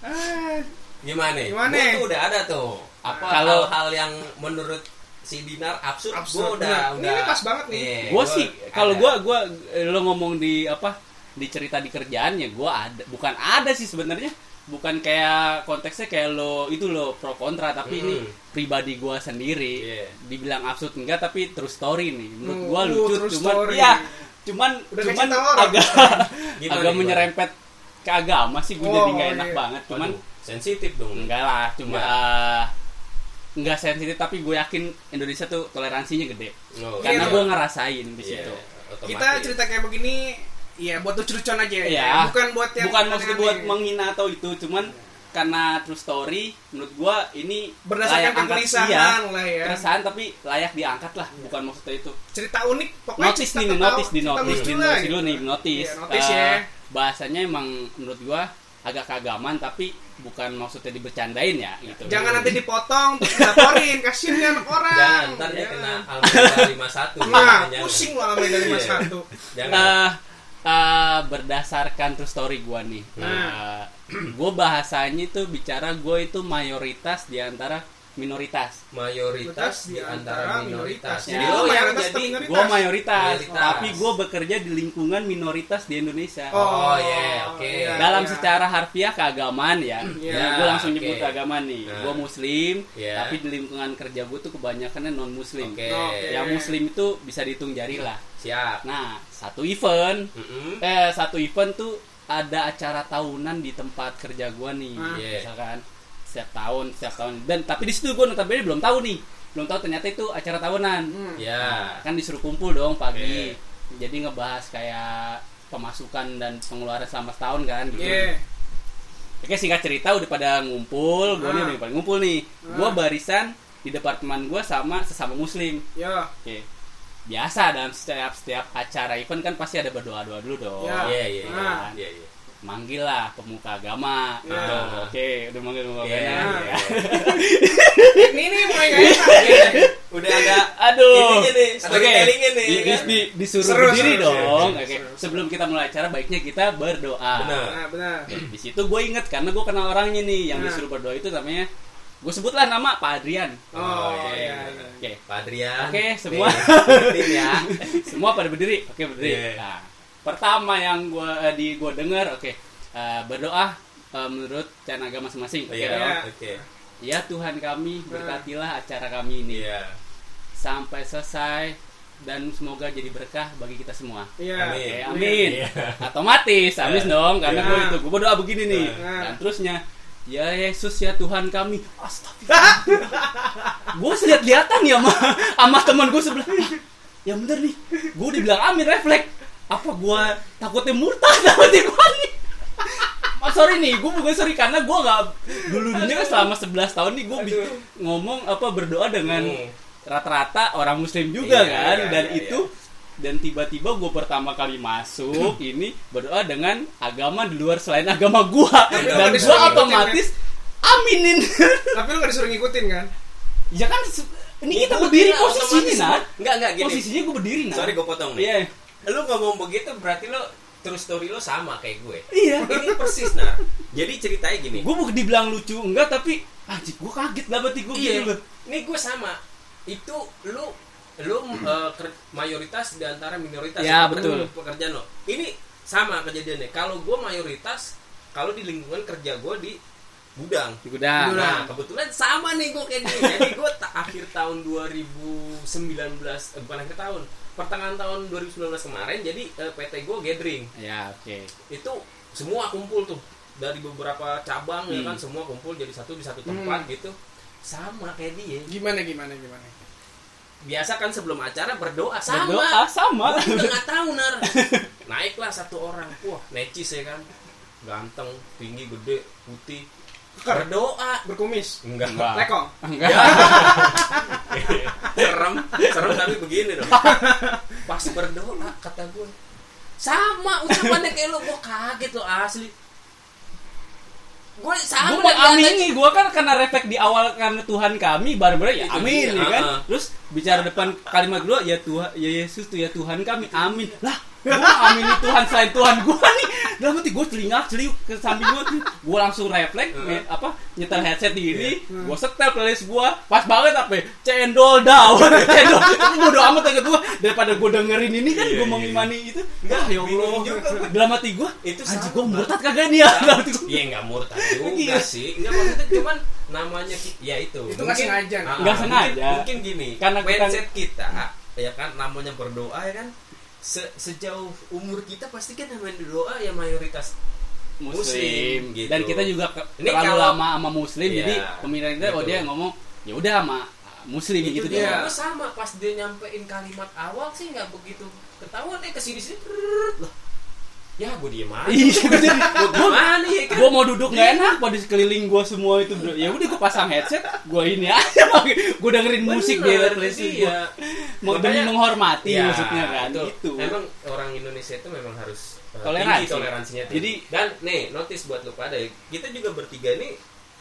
Speaker 1: Ah,
Speaker 2: Gimana?
Speaker 1: Gimana?
Speaker 2: Gua tuh udah ada tuh. Apa
Speaker 3: Kalau-
Speaker 2: hal-hal yang menurut si Dinar absurd,
Speaker 1: Absurd,
Speaker 2: gua udah udah
Speaker 1: Ini pas banget nih.
Speaker 2: Iya,
Speaker 3: Gua sih kalau gua gua eh, lo ngomong di apa di cerita di kerjaan ya gua ada bukan ada sih sebenarnya bukan kayak konteksnya kayak lo itu lo pro kontra tapi ini
Speaker 2: Hmm.
Speaker 3: pribadi gua sendiri
Speaker 2: Iya.
Speaker 3: dibilang absurd enggak tapi true story nih menurut
Speaker 1: Oh,
Speaker 3: gua
Speaker 1: oh,
Speaker 3: lucu
Speaker 1: true
Speaker 3: cuman
Speaker 1: story.
Speaker 3: ya cuman
Speaker 1: Udah
Speaker 3: cuman agak <laughs>
Speaker 2: Gimana,
Speaker 3: agak
Speaker 2: gimana?
Speaker 3: menyerempet ke agama sih gue
Speaker 1: Oh,
Speaker 3: jadi nggak enak
Speaker 1: iya.
Speaker 3: banget cuman
Speaker 2: sensitif dong.
Speaker 3: enggak lah cuma
Speaker 2: Enggak.
Speaker 3: eh, nggak sensitif tapi gue yakin Indonesia tuh toleransinya gede.
Speaker 2: Oh,
Speaker 3: karena
Speaker 1: Iya,
Speaker 3: gue ngerasain di situ.
Speaker 2: Otomatis.
Speaker 1: kita cerita kayak begini ya buat lucu-lucuan aja ya.
Speaker 3: Iya.
Speaker 1: bukan buat yang
Speaker 3: bukan maksudnya buat menghina atau itu cuman karena true story menurut gua ini
Speaker 1: berdasarkan kegelisahan
Speaker 3: iya,
Speaker 1: lah ya.
Speaker 3: keresahan tapi layak diangkat lah bukan maksudnya itu.
Speaker 1: Cerita unik pokoknya
Speaker 3: notis
Speaker 1: cerita
Speaker 3: nih notis di
Speaker 1: lucu
Speaker 3: di notis
Speaker 1: gitu.
Speaker 3: dulu nih notis.
Speaker 1: Iya, notis
Speaker 3: Eh,
Speaker 1: ya.
Speaker 3: bahasanya emang menurut gua agak keagamaan tapi bukan maksudnya dibercandain ya gitu
Speaker 1: jangan nanti dipotong terus dilaporin kasihin anak orang
Speaker 2: Jangan, ntar dia
Speaker 1: Ya.
Speaker 2: kena Almeda 51.
Speaker 1: nah pusing mas
Speaker 2: Iya.
Speaker 1: satu
Speaker 2: Jangan.
Speaker 3: Eh, eh, berdasarkan true story gua nih
Speaker 1: Nah.
Speaker 3: gue bahasanya itu bicara gue itu mayoritas di antara minoritas.
Speaker 2: Mayoritas di antara minoritas.
Speaker 3: Jadi lo
Speaker 2: yang jadi
Speaker 3: gue mayoritas, tapi gue bekerja di lingkungan minoritas di Indonesia.
Speaker 2: Oh, iya, oke.
Speaker 1: iya,
Speaker 3: dalam
Speaker 1: iya.
Speaker 3: secara harfiah keagamaan ya.
Speaker 1: Iya,
Speaker 3: Nah, gue langsung nyebut keagamaan nih.
Speaker 2: Nah.
Speaker 3: gue muslim tapi di lingkungan kerja gue tuh kebanyakannya non muslim yang muslim itu bisa dihitung jari lah.
Speaker 2: Siap.
Speaker 3: nah satu event. Eh satu event tuh ada acara tahunan di tempat kerja gua nih
Speaker 1: Ah.
Speaker 2: Iya.
Speaker 3: misalkan setiap tahun setiap tahun dan tapi di situ gua notabene belum tahu nih belum tahu ternyata itu acara tahunan
Speaker 1: Hmm.
Speaker 2: Ya.
Speaker 3: kan disuruh kumpul dong pagi
Speaker 2: Oke.
Speaker 3: jadi ngebahas kayak pemasukan dan pengeluaran selama setahun kan gitu
Speaker 1: Iya.
Speaker 3: Oke singkat cerita udah pada ngumpul, gua nih
Speaker 1: Ah.
Speaker 3: udah paling ngumpul nih. Gua
Speaker 1: Ah.
Speaker 3: barisan di departemen gua sama sesama muslim.
Speaker 1: ya
Speaker 3: Oke. Biasa dalam setiap setiap acara event kan pasti ada berdoa-doa dulu dong.
Speaker 1: Ya.
Speaker 2: Iya, iya, iya.
Speaker 3: Manggil lah pemuka agama
Speaker 1: Ya.
Speaker 3: gitu. Oke, udah manggil pemuka
Speaker 2: Iya,
Speaker 3: agama.
Speaker 2: iya,
Speaker 1: ini nih gak enak <laughs>
Speaker 2: iya. Udah ada
Speaker 3: Aduh.
Speaker 2: Ininya nih,
Speaker 3: Oke.
Speaker 2: storytellingnya nih,
Speaker 3: Di,
Speaker 2: kan?
Speaker 3: di- di- disuruh
Speaker 1: Seru,
Speaker 3: berdiri
Speaker 1: seru,
Speaker 3: dong. Oke.
Speaker 1: seru.
Speaker 3: Sebelum kita mulai acara baiknya kita berdoa.
Speaker 2: Benar.
Speaker 1: nah benar
Speaker 3: Di situ gue inget karena gue kenal orangnya nih yang
Speaker 1: Nah.
Speaker 3: disuruh berdoa itu namanya gue sebutlah nama Pak Adrian.
Speaker 1: oh
Speaker 2: iya,
Speaker 1: iya
Speaker 2: iya.
Speaker 1: iya.
Speaker 3: Oke.
Speaker 2: Pak Adrian.
Speaker 3: Oke, semua.
Speaker 2: Tim ya. <laughs>
Speaker 3: Semua pada berdiri. Oke, berdiri.
Speaker 2: Iya.
Speaker 3: Nah, pertama yang gua eh, di gua dengar, oke. eh, berdoa eh, menurut cara agama masing-masing. Oke
Speaker 2: Iya,
Speaker 3: dong.
Speaker 2: oke.
Speaker 3: Ya Tuhan kami, berkatilah acara kami ini
Speaker 2: Iya.
Speaker 3: sampai selesai dan semoga jadi berkah bagi kita semua.
Speaker 1: iya
Speaker 2: Amin.
Speaker 3: Oke, amin.
Speaker 2: Iya.
Speaker 3: Otomatis, amin dong, karena
Speaker 1: Iya.
Speaker 3: gue itu gue berdoa begini nih.
Speaker 1: Iya.
Speaker 3: Dan terusnya, ya Yesus ya Tuhan kami. Astagfirullah. <laughs> gue lihat-lihatan ya sama sama teman gue sebelah. "Ah, <laughs> Ya bener nih, gue dibilang amin refleks. Apa gue takutnya murtad sama gue nih? Sorry nih, gue bukan sorry karena gue nggak dulu dunia kan selama 11 tahun nih gue ngomong apa berdoa dengan
Speaker 2: Hmm.
Speaker 3: rata-rata orang muslim juga
Speaker 2: Iya,
Speaker 3: kan
Speaker 2: iya,
Speaker 3: dan
Speaker 2: iya,
Speaker 3: itu dan tiba-tiba gue pertama kali masuk <clears throat> ini berdoa dengan agama di luar selain agama gue
Speaker 1: lu
Speaker 3: dan
Speaker 1: nggak
Speaker 3: gue
Speaker 1: ngikutin,
Speaker 3: otomatis aminin <laughs>
Speaker 1: tapi lu gak disuruh ngikutin kan
Speaker 3: ya kan Ini kita berdiri posisinya,
Speaker 2: otomatis
Speaker 3: Nat.
Speaker 2: semua. Enggak, enggak gini.
Speaker 3: Posisinya gue berdiri nah.
Speaker 2: Sorry gue potong nih.
Speaker 3: Iya.
Speaker 2: Lu ngomong begitu berarti lo terus story lo sama kayak gue.
Speaker 3: Iya.
Speaker 2: Ini persis nah. Jadi ceritanya gini.
Speaker 3: Gue mau dibilang lucu enggak tapi anjir gue kaget lah berarti gue
Speaker 2: Iya.
Speaker 3: gitu.
Speaker 2: Ini gue sama. Itu lu lu ker- mayoritas di antara minoritas
Speaker 3: Ya, betul.
Speaker 2: pekerjaan lo. Ini sama kejadiannya. Kalau gue mayoritas kalau di lingkungan kerja gue di gudang.
Speaker 3: Di gudang.
Speaker 2: Nah, kebetulan sama nih gue kayak gini. Jadi gue ta- akhir tahun 2019, eh, bukan akhir tahun, pertengahan tahun 2019 kemarin, jadi eh, PT gue gathering.
Speaker 3: Ya oke.
Speaker 2: Itu semua kumpul tuh dari beberapa cabang ya
Speaker 3: Hmm.
Speaker 2: kan, semua kumpul jadi satu di satu tempat gitu. Sama kayak dia.
Speaker 1: Gimana gimana gimana?
Speaker 2: Biasa kan sebelum acara berdoa sama.
Speaker 3: Berdoa sama.
Speaker 2: Gue juga nggak tahu nar. <laughs> Naiklah satu orang, wah necis ya kan, ganteng, tinggi, gede, putih. Berdoa.
Speaker 1: Berkumis.
Speaker 2: Enggak.
Speaker 3: Enggak.
Speaker 1: Lekong.
Speaker 3: Enggak. <laughs>
Speaker 2: Serem, serem tapi begini dong. Pas berdoa kata gue, sama ucapannya kayak lo, gue kaget lo asli. Gue sama
Speaker 3: gue mengamini gue kan karena refleks di awal karena Tuhan kami baru-baru ya amin ya kan terus bicara depan kalimat kedua ya Tuhan ya Yesus tuh ya Tuhan kami amin lah gue amini Tuhan selain Tuhan gue nih. Dalam hati gue celingak celiuk ke samping gue gue langsung refleks nge- apa nyetel headset diri
Speaker 2: Iya.
Speaker 3: gue setel playlist gue pas banget apa ya, cendol daun. <laughs> Cendol. Itu bodo amat kata gue daripada gue dengerin ini kan
Speaker 2: Iya,
Speaker 3: gue
Speaker 2: iya.
Speaker 3: mengimani itu.
Speaker 2: Enggak,
Speaker 3: Wah, ya Allah. dalam hati gue
Speaker 2: Itu
Speaker 3: anjir gue murtad kagak nih ya? Dalam hati gue
Speaker 2: Iya nggak murtad <laughs> juga
Speaker 3: Iya.
Speaker 2: sih. Nggak maksudnya cuman namanya ya itu.
Speaker 1: Itu nggak sengaja.
Speaker 2: ah,
Speaker 3: Nggak
Speaker 2: mungkin-
Speaker 3: sengaja.
Speaker 2: Mungkin gini.
Speaker 3: Karena kita-
Speaker 2: mindset kita ya kan namanya berdoa ya kan se- sejauh umur kita pasti kan namanya doa ya mayoritas
Speaker 3: muslim,
Speaker 2: Muslim, gitu.
Speaker 3: dan kita juga ke,
Speaker 2: Ini
Speaker 3: terlalu
Speaker 2: kalau-
Speaker 3: lama sama muslim
Speaker 2: Iya,
Speaker 3: jadi pemikiran kita oh
Speaker 2: gitu.
Speaker 3: dia ngomong ya udah sama muslim
Speaker 2: itu
Speaker 3: gitu
Speaker 2: dia Gua sama pas dia nyampein kalimat awal sih nggak begitu ketahuan eh ke sini sini loh ya gue diem aja
Speaker 3: iya gue
Speaker 2: gimana ya kan
Speaker 3: gue mau duduk nggak enak pada sekeliling gue semua itu ya udah gue pasang headset gue ini aja <laughs> gue dengerin musik di playlist
Speaker 2: iya.
Speaker 3: mau demi menghormati
Speaker 2: Ya,
Speaker 3: maksudnya kan
Speaker 2: betul.
Speaker 3: gitu
Speaker 2: Emang orang Indonesia itu memang harus uh,
Speaker 3: Toleransi.
Speaker 2: tinggi toleransinya tinggi.
Speaker 3: Jadi-
Speaker 2: dan nih notice buat lu pada ya, kita juga bertiga nih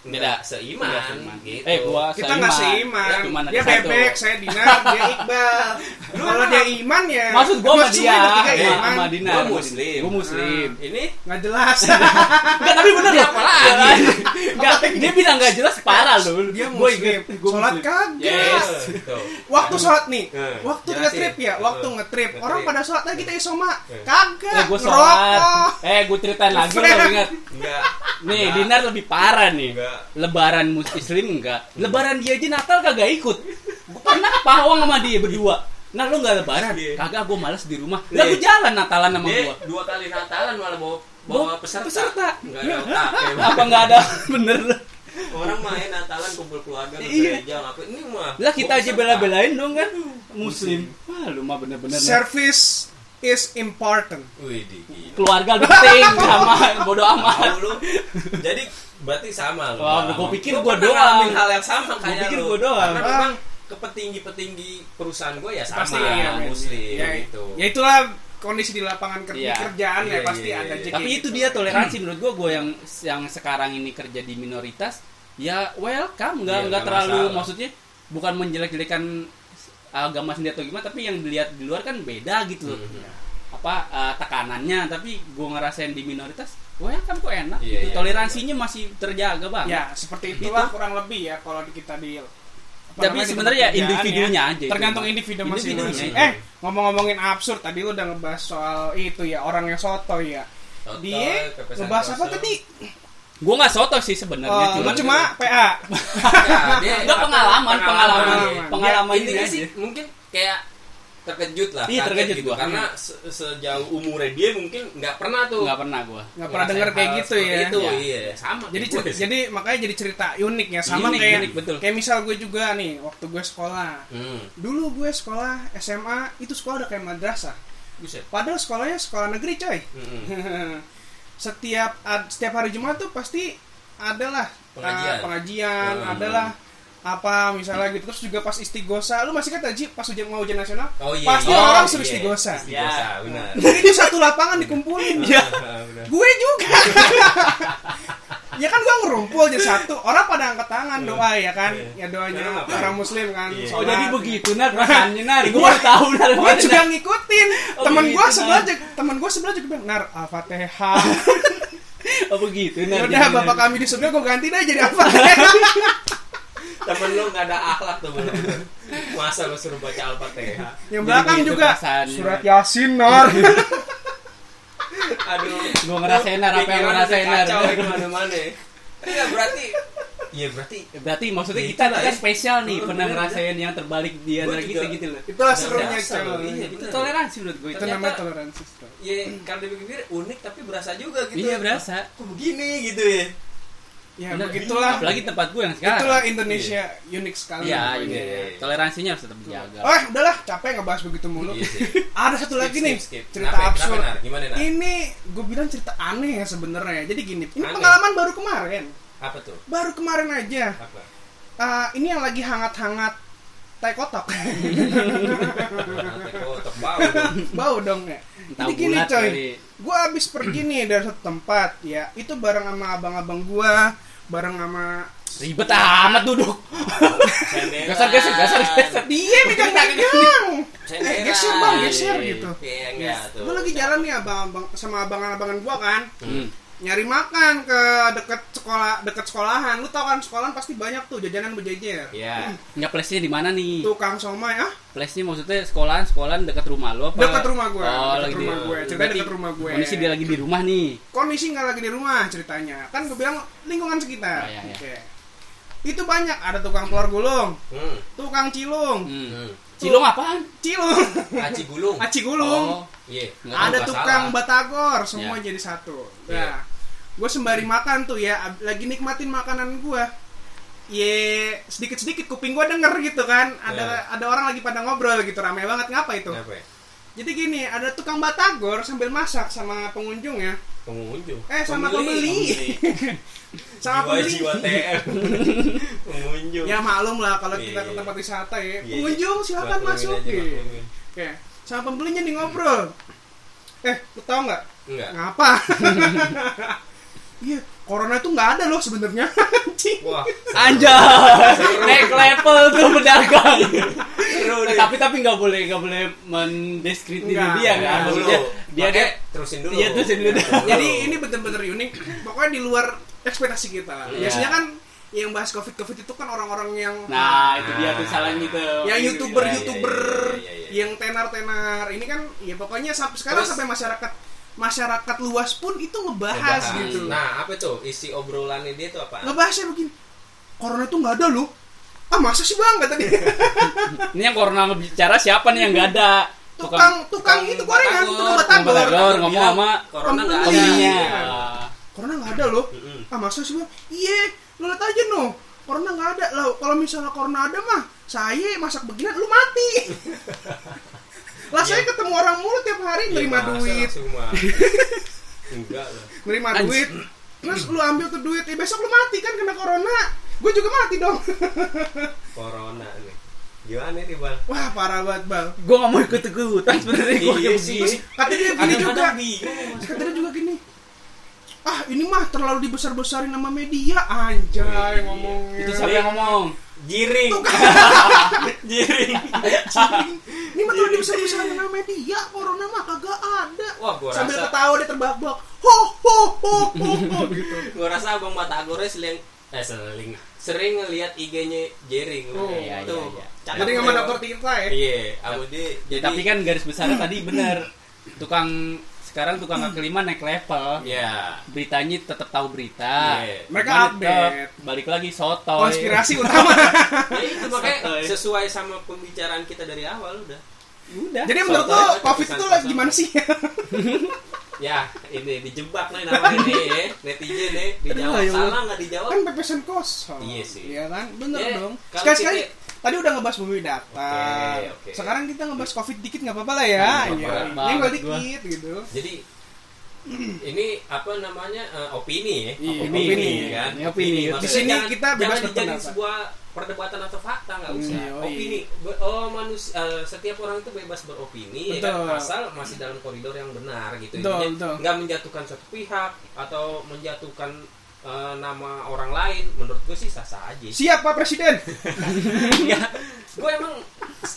Speaker 2: Nggak seiman,
Speaker 3: Nggak seiman.
Speaker 2: gitu.
Speaker 3: Eh, gua
Speaker 1: Kita nggak seiman.
Speaker 3: Ada
Speaker 1: Dia
Speaker 3: satu.
Speaker 1: bebek, saya Dinar, dia <laughs> Iqbal. Kalau dia iman ya.
Speaker 3: maksud gue sama dia sama,
Speaker 1: iman.
Speaker 3: sama Dina
Speaker 2: Gua muslim.
Speaker 3: gue muslim
Speaker 2: Ini
Speaker 1: Nggak jelas. <laughs>
Speaker 3: Enggak tapi bener loh.
Speaker 2: apa lagi?
Speaker 3: Enggak, <laughs> dia bilang enggak jelas parah loh.
Speaker 1: Dia
Speaker 3: Gua
Speaker 1: muslim.
Speaker 3: gua
Speaker 1: Sholat kagak.
Speaker 3: Yes.
Speaker 2: Tuh.
Speaker 1: Waktu sholat nih,
Speaker 2: Eh,
Speaker 1: waktu
Speaker 2: jelasin.
Speaker 1: ngetrip ya, waktu
Speaker 2: Eh,
Speaker 1: ngetrip. Orang pada sholat lagi kita isoma.
Speaker 2: Eh.
Speaker 1: Kagak.
Speaker 3: Eh, gue sholat. Eh, gue ceritain lagi lo ingat.
Speaker 2: Enggak.
Speaker 3: Nih. Dinar lebih parah nih.
Speaker 2: Enggak.
Speaker 3: Lebaran muslim enggak. Lebaran dia aja Natal kagak ikut. Gue pernah Pawang sama dia berdua. Nah, lu enggak lebaran?
Speaker 2: Iya.
Speaker 3: Kagak, gue males di rumah. Lah,
Speaker 2: Nih.
Speaker 3: gue jalan Natalan sama
Speaker 2: Dia
Speaker 3: gua.
Speaker 2: dua kali Natalan malah bawa
Speaker 3: Bawa
Speaker 2: peserta.
Speaker 3: peserta.
Speaker 2: Enggak ada otak. ya.
Speaker 3: Apa enggak ada? <laughs> Bener.
Speaker 2: Orang main Natalan kumpul keluarga
Speaker 3: Iya.
Speaker 2: gereja apa ini mah.
Speaker 3: Lah kita aja bela-belain dong kan muslim. Wah, lu mah bener-bener.
Speaker 1: Service is important.
Speaker 2: Wih,
Speaker 3: keluarga penting <laughs> sama bodo amat.
Speaker 2: Jadi berarti sama lu.
Speaker 3: Wah, gua pikir
Speaker 2: pernah
Speaker 3: doang.
Speaker 2: ngalamin hal yang sama
Speaker 3: Gua
Speaker 2: kayak
Speaker 3: pikir
Speaker 2: lu.
Speaker 3: gua doang.
Speaker 2: Karena
Speaker 1: Ah.
Speaker 2: memang ke petinggi-petinggi perusahaan gue ya sama
Speaker 1: Pasti iya, men.
Speaker 2: muslim
Speaker 1: Ya,
Speaker 2: gitu.
Speaker 1: ya itulah kondisi di lapangan kerja
Speaker 3: Iya.
Speaker 1: kerjaan ya
Speaker 2: Iya,
Speaker 1: pasti
Speaker 2: iya,
Speaker 1: ada
Speaker 2: iya.
Speaker 1: aja
Speaker 3: Tapi
Speaker 1: kayak
Speaker 3: itu
Speaker 1: gitu.
Speaker 3: dia toleransi menurut gua gua yang yang sekarang ini kerja di minoritas ya welcome nggak
Speaker 2: Iya,
Speaker 3: nggak
Speaker 2: nggak
Speaker 3: terlalu
Speaker 2: masalah.
Speaker 3: maksudnya bukan menjelek-jelekan agama sendiri atau gimana tapi yang dilihat di luar kan beda gitu loh.
Speaker 2: Mhm.
Speaker 3: apa eh, tekanannya tapi gua ngerasain di minoritas welcome kok enak
Speaker 2: Iya,
Speaker 3: gitu.
Speaker 2: iya,
Speaker 3: toleransinya masih terjaga banget
Speaker 1: Ya, seperti itulah kurang lebih ya kalau di kita di
Speaker 3: Tapi sebenarnya ya individunya aja itu.
Speaker 1: Tergantung individu
Speaker 3: Individunya,
Speaker 1: masing-masing.
Speaker 2: iya.
Speaker 1: Eh, ngomong-ngomongin absurd tadi lu udah ngebahas soal itu ya, orang yang soto ya.
Speaker 2: Sotoy,
Speaker 1: Dia ngebahas apa tadi?
Speaker 3: gua nggak soto sih sebenarnya
Speaker 1: Oh,
Speaker 3: cuma
Speaker 1: cuma PA.
Speaker 2: Ya, <laughs> dia
Speaker 3: Enggak, pengalaman, pengalaman.
Speaker 1: Pengalaman.
Speaker 3: Pengalaman
Speaker 2: Ya,
Speaker 3: ini
Speaker 2: sih mungkin kayak terkejut lah
Speaker 3: Iya,
Speaker 2: kaget
Speaker 3: terkejut
Speaker 2: gitu
Speaker 3: gua.
Speaker 2: karena se- sejauh umurnya dia mungkin nggak pernah tuh
Speaker 3: nggak pernah gua
Speaker 1: Nggak pernah
Speaker 2: ngerasain
Speaker 1: denger kayak gitu ya.
Speaker 2: itu
Speaker 3: Iya.
Speaker 2: iya sama
Speaker 1: Jadi
Speaker 2: gue
Speaker 1: jadi makanya jadi cerita unik ya sama
Speaker 3: Unik,
Speaker 1: kayak
Speaker 3: unik, betul.
Speaker 1: kayak misal gue juga nih waktu gue sekolah.
Speaker 2: hmm.
Speaker 1: Dulu gue sekolah SMA itu sekolah udah kayak madrasah.
Speaker 2: Buset.
Speaker 1: Padahal sekolahnya sekolah negeri coy.
Speaker 2: Mm-mm. <laughs>
Speaker 1: setiap ad- setiap hari Jumat tuh pasti adalah
Speaker 2: Pengajian.
Speaker 1: uh, pengajian,
Speaker 2: Hmm.
Speaker 1: adalah apa misalnya gitu terus juga pas istigosa lu masih kata Ji pas ujian mau ujian nasional
Speaker 2: Oh iya.
Speaker 1: pasti
Speaker 2: iya.
Speaker 1: orang
Speaker 2: Oh,
Speaker 1: suruh
Speaker 2: iya.
Speaker 1: istigosa
Speaker 2: Istigosa,
Speaker 3: Ya.
Speaker 2: benar. <laughs>
Speaker 1: itu satu lapangan dikumpulin
Speaker 3: Iya.
Speaker 2: Benar. <laughs>
Speaker 1: gue juga <laughs> ya kan gua ngerumpul jadi satu orang pada angkat tangan doa ya kan
Speaker 2: Iya.
Speaker 1: ya doanya
Speaker 2: apa?
Speaker 1: orang muslim kan
Speaker 2: Iya.
Speaker 3: Oh jadi begitu nar perasaannya nar. Gue baru tahu nar.
Speaker 1: Gua juga ngikutin
Speaker 3: Oh,
Speaker 1: temen gua
Speaker 3: begitu,
Speaker 1: sebelah temen gua sebelah juga bilang nar al-fatihah
Speaker 3: Oh begitu
Speaker 1: ya udah bapak kami di surga gua ganti deh jadi al-fatihah
Speaker 2: Temen lu gak ada akhlak tuh. Masa lu suruh baca Al-Fatihah?
Speaker 1: yang
Speaker 3: Jadi
Speaker 1: belakang
Speaker 3: begitu
Speaker 1: juga surat yasin nar <laughs>
Speaker 2: Aduh.
Speaker 3: Gua ngerasain nar apa yang
Speaker 2: Pikiran
Speaker 3: gua rasain
Speaker 2: udah
Speaker 3: nar.
Speaker 2: Kacau ya ke mana-mana. Iya berarti. Iya berarti.
Speaker 3: Berarti maksudnya
Speaker 2: Iya,
Speaker 3: kita
Speaker 2: itulah
Speaker 3: kita
Speaker 2: ya.
Speaker 3: spesial nih
Speaker 2: Oh,
Speaker 3: pernah
Speaker 2: bener,
Speaker 3: ngerasain yang terbalik dia antara kita gitu loh.
Speaker 1: itulah serunya
Speaker 2: iya,
Speaker 3: Itu toleransi menurut gue
Speaker 1: itu namanya toleransi
Speaker 2: Ya kalau dipikir unik tapi berasa juga gitu.
Speaker 3: Iya berasa.
Speaker 2: Kok begini gitu ya?
Speaker 1: Ya
Speaker 3: Bener.
Speaker 1: begitulah
Speaker 3: Apalagi tempat gue yang sekarang.
Speaker 1: itulah Indonesia unik sekali
Speaker 3: Iya,
Speaker 1: pokoknya.
Speaker 3: iya.
Speaker 2: iya.
Speaker 3: Toleransinya harus tetap dijaga.
Speaker 1: Oh, udahlah, capek ngebahas begitu mulu.
Speaker 2: Iya. <laughs>
Speaker 1: Ada satu lagi
Speaker 2: Skip,
Speaker 1: nih,
Speaker 2: skip, skip.
Speaker 1: cerita
Speaker 2: Kenapa,
Speaker 1: absurd.
Speaker 2: kenapa? Gimana, Nar?
Speaker 1: Ini gue bilang cerita aneh ya sebenarnya. Jadi gini, ini
Speaker 2: Aneh?
Speaker 1: pengalaman baru kemarin.
Speaker 2: Apa tuh?
Speaker 1: Baru kemarin aja.
Speaker 2: Apa?
Speaker 1: Eh, ini yang lagi hangat-hangat tai kotok. <laughs>
Speaker 2: Nanti kotak bau dong. <laughs>
Speaker 1: Bau dong ya. Jadi gini coy,
Speaker 3: kali.
Speaker 1: gue abis pergi nih dari satu tempat ya. Itu bareng sama abang-abang gue, bareng sama
Speaker 3: Ribet amat duduk. Geser, geser, geser, geser.
Speaker 1: dia megang-megang.
Speaker 2: Senderan.
Speaker 1: Eh, geser bang, geser gitu.
Speaker 2: Iya enggak tuh.
Speaker 1: Gue lagi jalan nih abang-abang sama abangan-abangan gue kan.
Speaker 3: Hmm.
Speaker 1: Nyari makan ke deket sekolah deket sekolahan lu tau kan sekolahan pasti banyak tuh jajanan berjejer
Speaker 2: Iya.
Speaker 3: Nggak place-nya di mana nih?
Speaker 1: tukang somai ah
Speaker 3: Place-nya maksudnya sekolahan, sekolahan dekat rumah lu apa?
Speaker 1: Dekat rumah gua,
Speaker 3: Oh,
Speaker 1: dekat
Speaker 3: lagi
Speaker 1: rumah
Speaker 3: di
Speaker 1: gue.
Speaker 3: Berarti
Speaker 1: dekat rumah gue.
Speaker 3: Kondisi dia lagi di rumah nih.
Speaker 1: kondisi nggak lagi di rumah ceritanya kan gue bilang lingkungan sekitar
Speaker 3: Oh, iya, iya.
Speaker 1: Oke. itu banyak ada tukang telur gulung
Speaker 2: Hmm.
Speaker 1: tukang cilung
Speaker 3: Hmm.
Speaker 2: Hmm.
Speaker 3: Cilung apaan?
Speaker 1: cilung <laughs>
Speaker 2: Aci gulung.
Speaker 1: aci gulung
Speaker 3: Oh,
Speaker 2: Iya.
Speaker 3: nggak
Speaker 1: ada tukang
Speaker 2: salah.
Speaker 1: batagor semua
Speaker 3: Ya.
Speaker 1: jadi satu
Speaker 2: Iya.
Speaker 1: nah gue sembari makan tuh ya lagi nikmatin makanan gue ye sedikit sedikit kuping gue denger gitu kan. Ada
Speaker 2: Ya.
Speaker 1: ada orang lagi pada ngobrol gitu ramai banget. Ngapa itu?
Speaker 2: Kenapa ya?
Speaker 1: jadi gini ada tukang batagor sambil masak sama pengunjung ya.
Speaker 2: Pengunjung.
Speaker 1: eh sama pembeli, <laughs> sama pembeli.
Speaker 2: Jiwa-jiwa TM. <laughs> Pengunjung.
Speaker 1: ya maklum lah kalau kita
Speaker 2: Iya,
Speaker 1: ke tempat wisata ya.
Speaker 2: Iya,
Speaker 1: pengunjung silakan masuk
Speaker 2: aja,
Speaker 1: gitu. Oke, sama pembelinya nih ngobrol. Eh lu tau nggak?
Speaker 2: Enggak.
Speaker 1: ngapa <laughs> iya corona itu nggak ada loh sebenarnya <laughs> anjing
Speaker 2: Wah.
Speaker 3: Anjay, naik level tuh pedagang. Nah, tapi tapi nggak boleh nggak boleh mendeskripsi dia kan.
Speaker 2: dulu.
Speaker 3: Maksudnya dia dia
Speaker 2: terusin dulu.
Speaker 3: Iya, terusin dulu. <laughs>
Speaker 1: jadi ini bener-bener unik pokoknya di luar ekspektasi kita
Speaker 3: Iya.
Speaker 1: biasanya kan yang bahas covid covid itu kan orang-orang yang
Speaker 3: Nah, itu dia tuh salah gitu.
Speaker 1: yang
Speaker 2: Iya,
Speaker 1: youtuber
Speaker 2: iya,
Speaker 1: youtuber
Speaker 2: iya, iya, iya.
Speaker 1: yang tenar tenar ini kan ya pokoknya sampai sekarang
Speaker 2: Terus-
Speaker 1: sampai masyarakat masyarakat luas pun itu ngebahas,
Speaker 2: Ngebahas.
Speaker 1: gitu
Speaker 2: Nah, apa tuh? Isi obrolannya dia tuh apa?
Speaker 1: ngebahasnya begini corona itu nggak ada loh. Ah masa sih bang? kata dia. <laughs>
Speaker 3: Ini yang corona bicara siapa nih yang nggak ada?
Speaker 1: tukang tukang itu gorengan tukang batagor
Speaker 3: ngomong sama
Speaker 2: Corona nggak ada.
Speaker 1: Iya. corona nggak ada loh. Ah masa sih bang? Iya lu lihat aja no corona nggak ada. Lah kalau misalnya corona ada mah saya masak begini lu mati <laughs> lah saya ketemu orang mulu tiap hari
Speaker 2: Iya,
Speaker 1: nerima duit. <laughs>
Speaker 2: Enggak lah.
Speaker 1: nerima duit terus lu ambil tuh duit ya besok lu mati kan kena corona gue juga mati dong <laughs>
Speaker 2: Corona nih. Gimana nih, Bang?
Speaker 1: wah parah banget bang
Speaker 3: Gue nggak mau ikut ikutan sebenarnya gue
Speaker 2: Iya
Speaker 3: kayak
Speaker 2: sih.
Speaker 1: kata dia gini juga
Speaker 2: Kadang-kadang bingung.
Speaker 1: kata dia juga gini ah ini mah terlalu dibesar besarin nama media anjay ngomongnya
Speaker 3: Itu siapa yang ngomong?
Speaker 2: Giring. Giring. <laughs>
Speaker 1: ini mah terlalu dibesar besarin nama media corona mah kagak ada
Speaker 2: Wah, gua
Speaker 1: sambil
Speaker 2: rasa
Speaker 1: ketawa dia terbahak-bahak ho ho ho ho ho <laughs> gitu
Speaker 2: gua rasa Abang Batagore seling eh seling sering ngelihat IG-nya Jering.
Speaker 1: Oh,
Speaker 3: iya,
Speaker 2: tuh.
Speaker 3: iya, iya.
Speaker 1: Jadi nggak daftar Tirta ya
Speaker 2: Iya, dia jadi
Speaker 3: Tapi kan garis besarnya tadi bener. <laughs> Tukang sekarang tukang kaki lima naik level.
Speaker 2: ya
Speaker 3: Beritanya tetap tahu berita.
Speaker 2: Iya.
Speaker 1: Mereka
Speaker 3: Cuman
Speaker 1: update.
Speaker 3: tetep Balik lagi soto.
Speaker 1: konspirasi <laughs> utama
Speaker 2: ya itu makanya sesuai sama pembicaraan kita dari awal udah.
Speaker 3: Udah.
Speaker 1: jadi menurut lo covid itu
Speaker 2: kosong.
Speaker 1: gimana sih <laughs>
Speaker 2: Ya, ini dijebak nih namanya nih, ya. netizen nih, dijawab
Speaker 1: ya Allah.
Speaker 2: salah nggak dijawab.
Speaker 1: kan pepesan kosong
Speaker 2: Iya sih.
Speaker 1: iya kan bener
Speaker 2: Ya,
Speaker 1: dong sekali sekali
Speaker 2: kita-
Speaker 1: tadi udah ngebahas bumi data
Speaker 2: Oke, oke.
Speaker 1: sekarang kita ngebahas covid dikit nggak apa-apa lah ya
Speaker 2: Hmm,
Speaker 1: iya
Speaker 2: berat
Speaker 1: ini
Speaker 3: gua.
Speaker 1: dikit gitu
Speaker 2: Jadi ini apa namanya eh, opini ya?
Speaker 1: Iya,
Speaker 2: opini,
Speaker 1: opini.
Speaker 2: kan?
Speaker 3: Ini opini.
Speaker 2: Maksudnya
Speaker 1: Di sini
Speaker 2: jangan-
Speaker 1: kita bebas
Speaker 2: jangan dijadiin sebuah perdebatan atau fakta nggak usah.
Speaker 1: Hmm, yoi.
Speaker 2: opini. Be- Oh manusia eh, setiap orang itu bebas beropini ya kan
Speaker 1: Betul.
Speaker 2: asal masih dalam koridor yang benar gitu.
Speaker 1: Betul, betul.
Speaker 2: nggak menjatuhkan suatu pihak atau menjatuhkan eh, nama orang lain menurut gue sih sah sah aja
Speaker 1: Siap Pak Presiden. <laughs>
Speaker 2: ya gue emang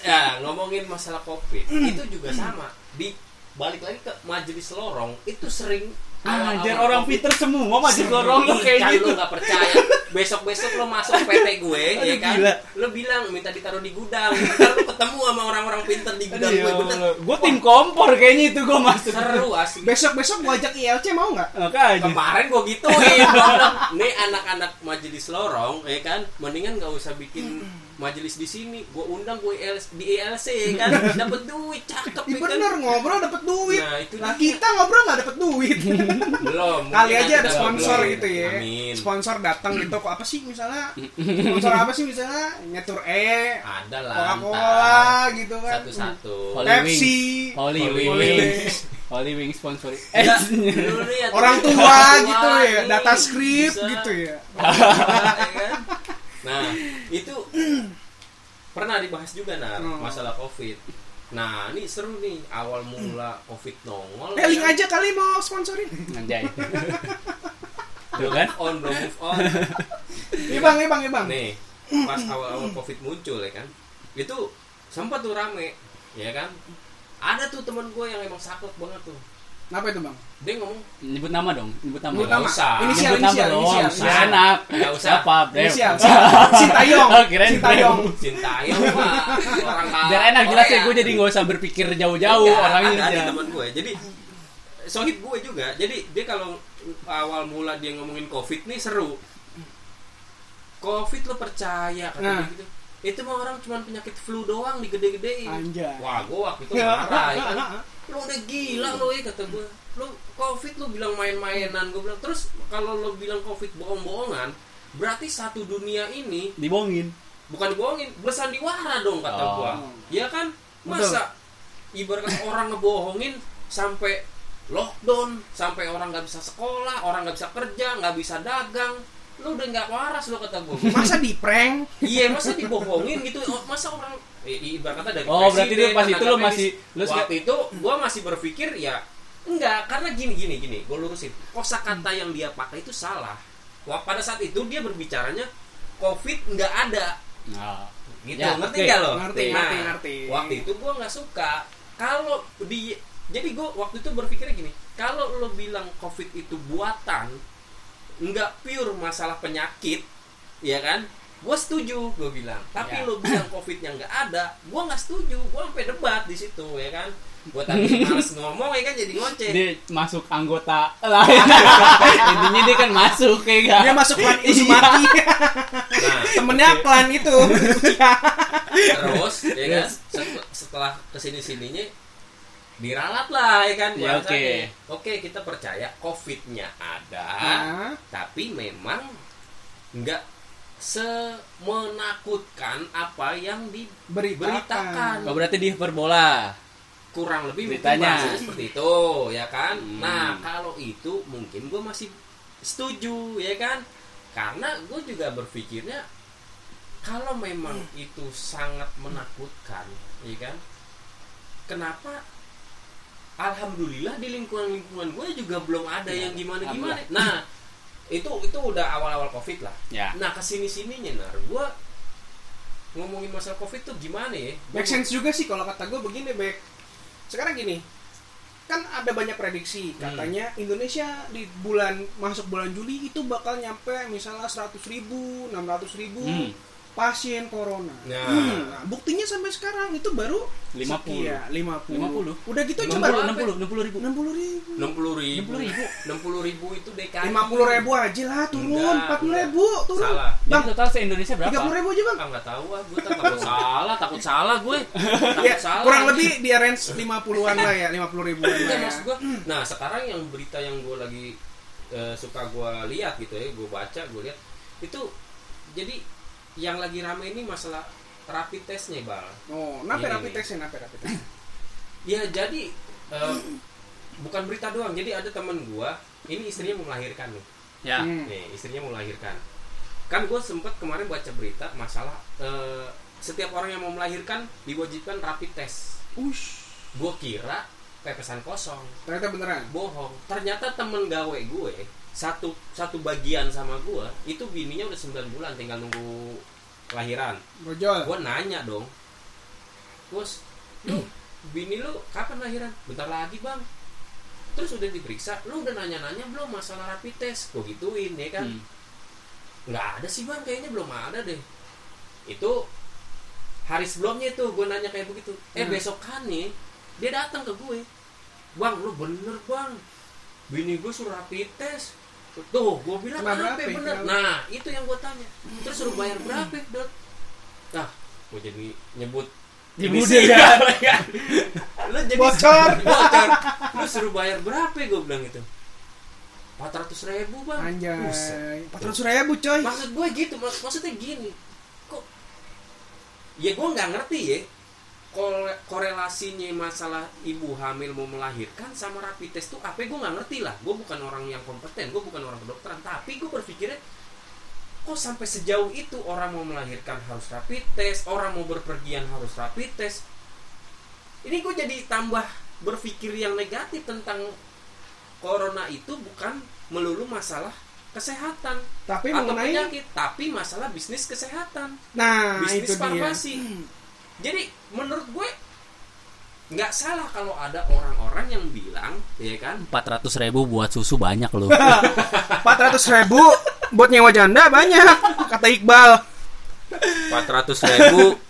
Speaker 2: ya ngomongin masalah covid itu juga sama. Di balik lagi ke majelis lorong itu sering
Speaker 3: Anjir orang pinter semua masih lorong lo kayak
Speaker 2: kan
Speaker 3: gitu.
Speaker 2: lu nggak percaya. Besok besok lo masuk PT gue ya kan?
Speaker 3: gila.
Speaker 2: lo bilang minta ditaruh di gudang. Ntar lo ketemu sama orang-orang pinter di gudang gue bener.
Speaker 3: Gue tim kompor kayaknya itu gue masuk.
Speaker 2: seru asli.
Speaker 1: Besok-besok gua ajak ILC mau nggak?
Speaker 3: Makanya.
Speaker 2: kemarin gue gituin. <laughs> Nih anak-anak majelis lorong ya kan? Mendingan gak usah bikin majelis di sini gue undang gue di ILC ya kan <laughs> dapat duit cakep ya kan
Speaker 1: bener ngobrol dapet duit.
Speaker 2: Nah, itu
Speaker 1: Nah
Speaker 2: dia.
Speaker 1: kita ngobrol nggak dapet duit. <laughs>
Speaker 2: belum <laughs>
Speaker 1: Kali aja ada sponsor
Speaker 2: belum.
Speaker 1: gitu ya.
Speaker 2: amin
Speaker 1: Sponsor datang gitu kok apa sih misalnya? Sponsor apa sih misalnya? Nyetur E,
Speaker 2: ada lah
Speaker 1: Coca-Cola gitu kan.
Speaker 2: satu-satu
Speaker 3: Holy
Speaker 1: Pepsi.
Speaker 3: Holy
Speaker 2: Holy
Speaker 3: Wings. Holy Wings sponsor.
Speaker 2: Eh, dulu nih ya,
Speaker 1: Orang tua
Speaker 2: orang tua
Speaker 1: gitu ya, data script gitu ya.
Speaker 2: Ya? Nah, itu pernah dibahas juga nah
Speaker 1: Hmm.
Speaker 2: masalah covid. Nah, ini seru nih awal mula covid nongol.
Speaker 1: Eh link
Speaker 2: kan?
Speaker 1: aja kali mau sponsorin.
Speaker 3: Anjay. <laughs> Tuh kan?
Speaker 2: on bro move on.
Speaker 1: Iya bang, iya bang, iya bang.
Speaker 2: Nih, pas awal-awal covid muncul ya kan, itu sempat tuh rame, ya kan. Ada tuh teman gue yang emang saklek banget tuh.
Speaker 1: Apa itu bang?
Speaker 2: Dia ngomong,
Speaker 3: Nyebut nama dong, nyebut nama.
Speaker 1: Nyebut nama.
Speaker 2: usah.
Speaker 1: Inisial,
Speaker 3: Nyebut nama
Speaker 1: inisial,
Speaker 3: dong.
Speaker 1: inisial,
Speaker 3: Nggak
Speaker 1: inisial.
Speaker 3: enak.
Speaker 2: Nggak usah.
Speaker 3: Siapa?
Speaker 1: Inisial. <laughs> Sintayong.
Speaker 3: Oh, kirain
Speaker 1: Sintayong.
Speaker 2: Sintayong mah orang kaya.
Speaker 3: Biar enak jelas ya,
Speaker 2: Korea.
Speaker 3: gue jadi nggak usah berpikir jauh-jauh
Speaker 2: Enggak,
Speaker 3: orangnya
Speaker 2: ada, ada teman gue jadi sohib gue juga jadi dia kalau awal mula dia ngomongin covid nih seru covid lo percaya kata
Speaker 1: Nah.
Speaker 2: gitu itu mah orang cuma penyakit flu doang digede-gedein
Speaker 1: Anjay.
Speaker 2: wah gue waktu itu <laughs> marah ya kan lo udah gila lo ya kata gue lo covid lo bilang main-mainan gue bilang. Terus kalau lo bilang covid bohong-bohongan berarti satu dunia ini
Speaker 3: Dibohongin.
Speaker 2: bukan dibohongin bersandiwara dong kata
Speaker 3: Oh.
Speaker 2: gua ya kan masa ibarat orang ngebohongin sampai lockdown sampai orang nggak bisa sekolah orang nggak bisa kerja nggak bisa dagang lu udah nggak waras lo kata gua.
Speaker 1: Masa di prank?
Speaker 2: iya masa dibohongin gitu. Oh, masa orang eh, ibarat kata dari
Speaker 3: Oh, berarti dia pas itu
Speaker 2: medis.
Speaker 3: masih- lo
Speaker 2: waktu itu gua masih berpikir ya enggak karena gini gini gini gua lurusin. Kosakata yang dia pakai itu salah. Wah, pada saat itu dia berbicaranya covid nggak ada.
Speaker 3: Nah,
Speaker 2: gitu
Speaker 3: Ya,
Speaker 2: ngerti nggak lo?
Speaker 1: Ngerti,
Speaker 2: Nah,
Speaker 1: ngerti, ngerti.
Speaker 2: waktu itu gue nggak suka. Kalau di jadi gue waktu itu berpikirnya gini kalau lo bilang covid itu buatan nggak pure masalah penyakit ya kan gue setuju gue bilang tapi
Speaker 3: Ya.
Speaker 2: lo bilang covidnya nggak ada gue nggak setuju gue sampai debat di situ ya kan gue tadi males <laughs> ngomong ya kan jadi ngoceh
Speaker 3: dia masuk anggota lain. <laughs> Intinya dia kan masuk kayak gak.
Speaker 1: Dia masuk klan <laughs> Uzumaki.
Speaker 2: nah
Speaker 1: Temennya klan itu.
Speaker 2: terus ya kan set- setelah ke sini sininya diralat lah ya kan
Speaker 3: Ya, oke.
Speaker 2: oke kita percaya covidnya ada
Speaker 1: Nah,
Speaker 2: tapi memang nggak semenakutkan apa yang
Speaker 1: beritakan.
Speaker 2: diberitakan
Speaker 3: Oh, berarti di hiperbola.
Speaker 2: kurang lebih
Speaker 3: Beritanya.
Speaker 2: seperti itu ya kan
Speaker 3: Hmm.
Speaker 2: nah kalau itu mungkin gue masih setuju ya kan karena gue juga berpikirnya kalau memang itu sangat menakutkan ya kan kenapa alhamdulillah di lingkungan lingkungan gue juga belum ada
Speaker 3: Ya,
Speaker 2: yang gimana gimana nah itu itu udah awal awal covid lah
Speaker 3: Ya.
Speaker 2: nah ke sini sininya nar gue ngomongin masalah covid tuh gimana ya Gua
Speaker 1: Make sense juga sih kalau kata gue begini, Bek. Sekarang gini, kan ada banyak prediksi
Speaker 2: Hmm.
Speaker 1: katanya Indonesia di bulan masuk bulan Juli itu bakal nyampe misalnya 100 ribu, 600 ribu
Speaker 3: Hmm.
Speaker 1: Pasien corona.
Speaker 2: Nah.
Speaker 1: Hmm, nah, buktinya sampai sekarang itu baru
Speaker 3: 50.
Speaker 1: sekian, 50.
Speaker 3: 50.
Speaker 1: Udah gitu
Speaker 3: 60,
Speaker 1: coba
Speaker 3: 60, 60 ribu.
Speaker 1: 60 ribu.
Speaker 2: enam puluh ribu
Speaker 3: 60 ribu.
Speaker 2: enam puluh ribu itu DKI
Speaker 1: 50 ribu aja lah turun,
Speaker 2: Enggak,
Speaker 1: 40 ribu turun.
Speaker 2: salah
Speaker 3: Jadi
Speaker 1: Bang,
Speaker 3: total se Indonesia berapa?
Speaker 1: 30 ribu aja bang.
Speaker 2: ah nggak tahu ah gue takut <laughs> salah takut salah gue <laughs> takut
Speaker 1: Ya,
Speaker 2: salah
Speaker 1: kurang lebih di range 50-an lah ya, 50 ribuan
Speaker 2: Enggak,
Speaker 1: lah ya.
Speaker 2: maksud gue nah sekarang yang berita yang gue lagi eh, suka gue lihat gitu ya gue baca gue lihat itu jadi yang lagi rame ini masalah rapid testnya bal
Speaker 1: Oh, nape
Speaker 2: Gini
Speaker 1: rapid
Speaker 2: nih.
Speaker 1: testnya, nape rapid test. <clears throat>
Speaker 2: ya jadi eh, bukan berita doang jadi ada temen gue ini istrinya mau melahirkan nih
Speaker 3: Ya.
Speaker 1: Hmm.
Speaker 2: nih istrinya mau melahirkan kan gue sempet kemarin baca berita masalah eh, setiap orang yang mau melahirkan diwajibkan rapid test
Speaker 1: Ush,
Speaker 2: gue kira pepesan kosong
Speaker 1: ternyata beneran.
Speaker 2: bohong ternyata temen gawe gue satu satu bagian sama gua itu bininya udah 9 bulan tinggal nunggu kelahiran.
Speaker 1: Brojol.
Speaker 2: gua nanya dong. Bos lu bini lu kapan lahiran bentar lagi bang. Terus udah diperiksa lu udah nanya-nanya belum masalah rapid test? Gua gituin ya kan?
Speaker 3: Hmm.
Speaker 2: nggak ada sih bang. Kayaknya belum ada deh. Itu hari sebelumnya itu gue nanya kayak begitu. Eh
Speaker 1: Hmm.
Speaker 2: nih dia datang ke gue. Bang lu bener bang. Bini gue suruh rapid test tuh gue bilang apa
Speaker 1: berapa ya?
Speaker 2: bener nah itu yang gue tanya terus suruh bayar berapa dok nah gue jadi nyebut
Speaker 3: Nyebut
Speaker 2: inisial,
Speaker 3: ya.
Speaker 2: ya. lu jadi
Speaker 1: Bocor. <laughs>
Speaker 2: bocor lu suruh bayar berapa gue bilang itu 400 ribu bang.
Speaker 1: Anjay. 400 ribu coy.
Speaker 2: maksud gue gitu mak- maksudnya gini kok ya gue nggak ngerti ya korelasinya masalah ibu hamil mau melahirkan sama rapid test tuh apa? Gue nggak ngerti lah. Gue bukan orang yang kompeten gue bukan orang kedokteran. Tapi gue berpikirnya kok sampai sejauh itu orang mau melahirkan harus rapid test orang mau berpergian harus rapid test ini gue jadi tambah berpikir yang negatif tentang corona itu bukan melulu masalah kesehatan
Speaker 1: Tapi
Speaker 2: atau
Speaker 1: mengenai
Speaker 2: penyakit tapi masalah bisnis kesehatan.
Speaker 1: Nah
Speaker 2: bisnis
Speaker 1: itu dia.
Speaker 2: farmasi jadi menurut gue nggak salah kalau ada orang-orang yang bilang ya kan?
Speaker 3: 400 ribu buat susu banyak loh <laughs>
Speaker 1: 400 ribu buat nyewa janda banyak kata Iqbal.
Speaker 2: 400 ribu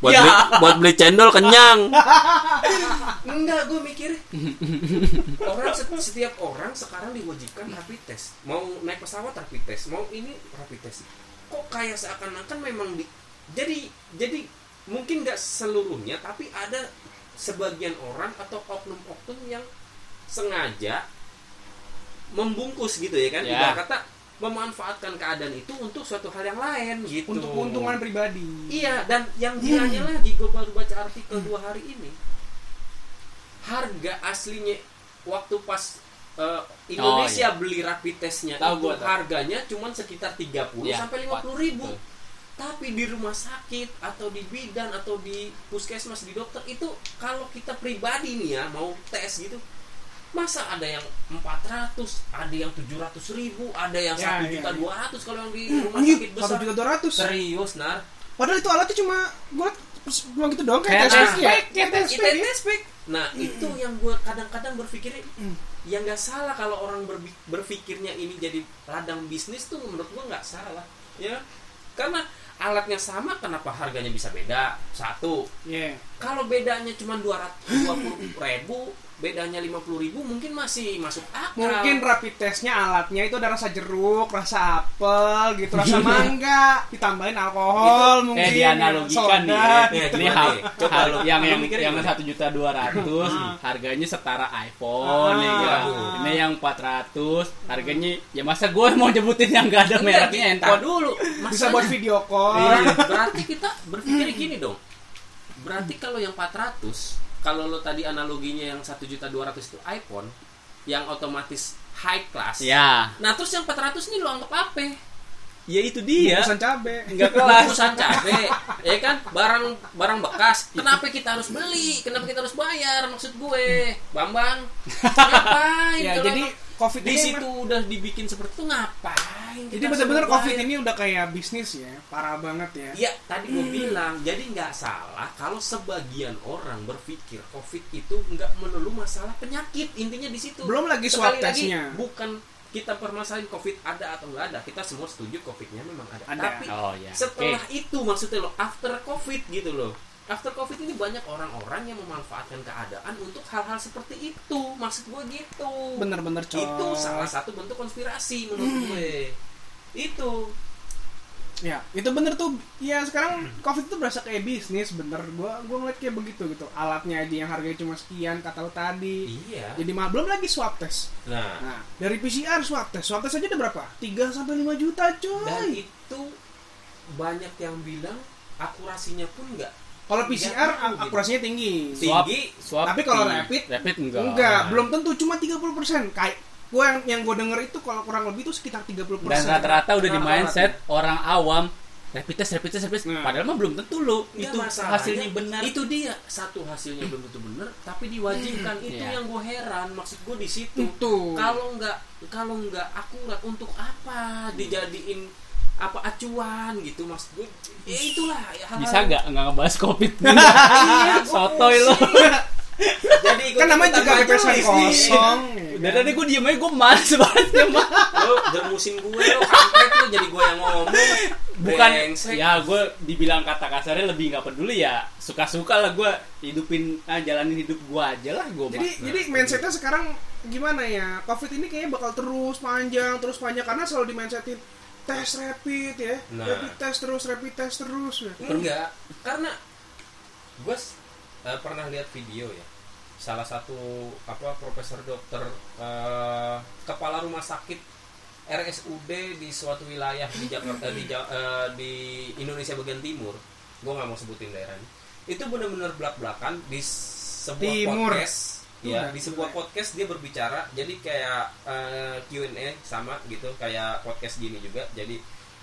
Speaker 2: buat
Speaker 3: Ya.
Speaker 2: beli, buat beli cendol kenyang. Enggak gue mikir orang set- setiap orang sekarang diwajibkan rapid test. Mau naik pesawat rapid test. Mau ini rapid test. Kok kayak seakan-akan memang di jadi jadi mungkin nggak seluruhnya tapi ada sebagian orang atau oknum-oknum yang sengaja membungkus gitu ya kan
Speaker 3: Ya.
Speaker 2: Ibarat kata memanfaatkan keadaan itu untuk suatu hal yang lain gitu
Speaker 1: Untuk keuntungan pribadi.
Speaker 2: Iya, dan yang gilanya lagi gue baru baca artikel dua hari ini. Harga aslinya waktu pas eh, Indonesia beli rapid testnya
Speaker 3: Tahu
Speaker 2: itu
Speaker 3: gua,
Speaker 2: harganya cuma sekitar 30
Speaker 3: Iya,
Speaker 2: sampai
Speaker 3: Pak.
Speaker 2: 50 ribu.
Speaker 3: Betul.
Speaker 2: Tapi di rumah sakit atau di bidan atau di puskesmas di dokter itu kalau kita pribadi nih ya mau tes gitu masa ada yang 400 ada yang 700 ribu ada yang
Speaker 1: Ya,
Speaker 2: satu
Speaker 1: ya,
Speaker 2: juta
Speaker 1: ya.
Speaker 2: dua ratus kalau yang di rumah sakit besar
Speaker 1: satu juta dua ratus.
Speaker 2: serius nar
Speaker 1: Padahal itu alatnya cuma gue cuma gitu doang kayak tes
Speaker 3: tes
Speaker 1: ya.
Speaker 2: pack,
Speaker 1: Kayak tes pack ya.
Speaker 2: pack. Nah itu yang gue kadang-kadang berpikir
Speaker 1: Hmm.
Speaker 2: ya nggak salah kalau orang berpikirnya ini jadi ladang bisnis tuh menurut gue nggak salah ya karena alatnya sama kenapa harganya bisa beda satu
Speaker 1: Iya.
Speaker 2: kalau bedanya cuma 220 ribu bedanya 50 ribu mungkin masih masuk akal
Speaker 1: Mungkin rapid testnya alatnya itu ada rasa jeruk, rasa apel, gitu, rasa mangga, ditambahin alkohol mungkin.
Speaker 3: eh dianalogikan nih
Speaker 1: soda,
Speaker 2: Ya,
Speaker 1: gitu.
Speaker 3: ini hal,
Speaker 2: nih? Coba
Speaker 3: hal- yang yang
Speaker 2: mikir
Speaker 3: yang satu juta dua ratus harganya setara iPhone
Speaker 1: Ah.
Speaker 3: nih.
Speaker 2: Waduh.
Speaker 3: ini yang 400 harganya ya masa gue mau nyebutin yang gak ada
Speaker 2: Enggak,
Speaker 3: mereknya
Speaker 2: entar dulu
Speaker 1: Bisa
Speaker 2: Masalahnya-
Speaker 1: buat video call.
Speaker 2: Iya, berarti kita berpikir gini dong. Berarti kalau yang 400, kalau lo tadi analoginya yang 1 juta 200 itu iPhone, yang otomatis high class.
Speaker 3: ya
Speaker 2: Nah, terus yang 400 ini lo anggap apa?
Speaker 3: ya itu dia
Speaker 1: Bungkusan cabe.
Speaker 3: nggak kelas
Speaker 2: Bungkusan cabe, ya kan? Barang barang bekas. Kenapa kita harus beli? Kenapa kita harus bayar? Maksud gue, Bambang. <laughs> Ngapain?
Speaker 1: Ya, jadi COVID
Speaker 2: di situ udah dibikin seperti itu ngapain?
Speaker 1: Jadi benar-benar COVID ini udah kayak bisnis ya, parah banget ya.
Speaker 2: Iya, tadi gue bilang, jadi nggak salah kalau sebagian orang berpikir COVID itu nggak melulu masalah penyakit, intinya di situ.
Speaker 1: Belum lagi swab testnya.
Speaker 2: bukan kita permasalahin COVID ada atau nggak ada, kita semua setuju COVID-nya memang ada.
Speaker 1: Ada.
Speaker 2: Tapi
Speaker 3: oh ya
Speaker 2: setelah
Speaker 3: Oke.
Speaker 2: itu maksudnya lo after COVID gitu loh. After COVID ini banyak orang-orang yang memanfaatkan keadaan untuk hal-hal seperti itu. Maksud gue gitu.
Speaker 1: Bener-bener coy.
Speaker 2: Itu salah satu bentuk konspirasi menurut gue. Itu
Speaker 1: Ya, itu bener tuh. Ya sekarang COVID itu berasa kayak bisnis, bener. Gua gua ngeliat kayak begitu gitu. Alatnya aja yang harganya cuma sekian kata lu tadi.
Speaker 2: iya.
Speaker 1: Jadi mah belum lagi swab test.
Speaker 2: Nah,
Speaker 1: Nah, dari PCR swab test. Swab test aja udah berapa? 3 sampai 5 juta,
Speaker 2: dan
Speaker 1: coy.
Speaker 2: itu banyak yang bilang akurasinya pun enggak
Speaker 1: Kalau PCR
Speaker 2: gitu.
Speaker 1: akurasinya tinggi.
Speaker 3: swab
Speaker 2: tinggi.
Speaker 3: swab
Speaker 1: Tapi kalau rapid,
Speaker 3: rapid enggak
Speaker 1: Enggak, belum tentu cuma 30%. Kayak gua yang yang gua denger itu kalau kurang lebih itu sekitar 30%.
Speaker 3: dan rata-rata udah di mindset orang awam rapid test rapid test rapid test
Speaker 1: Nah.
Speaker 3: padahal mah belum tentu lo itu
Speaker 2: masalahnya
Speaker 3: hasilnya benar
Speaker 2: itu dia satu hasilnya belum tentu benar tapi diwajibkan itu
Speaker 3: Iya.
Speaker 2: yang gue heran maksud gue di situ
Speaker 1: Itu.
Speaker 2: kalau nggak kalau nggak akurat untuk apa dijadiin apa acuan gitu maksud gue ya itulah ya, hal-hal-
Speaker 3: bisa nggak nggak ngebahas covid <laughs>
Speaker 2: Iya,
Speaker 3: sotoy lo
Speaker 2: jadi ikut
Speaker 1: kan namanya juga bebasan kosong
Speaker 3: dan tadi gue diem aja gue males banget ya mah
Speaker 2: lo jermusin gue lo kampret lo jadi gue yang ngomong.
Speaker 3: Bukan
Speaker 2: Brengsek.
Speaker 3: ya gue dibilang kata kasarnya lebih nggak peduli ya suka suka lah gue hidupin ah, jalanin hidup gue aja lah gue
Speaker 1: jadi jadi mindsetnya sekarang gimana ya? Covid ini kayaknya bakal terus panjang terus panjang karena selalu di mindsetin tes rapid ya
Speaker 2: Nah.
Speaker 1: rapid test terus rapid test terus ya.
Speaker 2: enggak karena gue eh, pernah lihat video ya salah satu apa profesor dokter eh, kepala rumah sakit RSUD di suatu wilayah di Jakarta di, eh, di Indonesia bagian timur gue nggak mau sebutin daerahnya itu benar-benar belak belakan di sebuah
Speaker 1: Timur.
Speaker 2: podcast ya di sebuah podcast dia berbicara jadi kayak eh, Q&A sama gitu kayak podcast gini juga. Jadi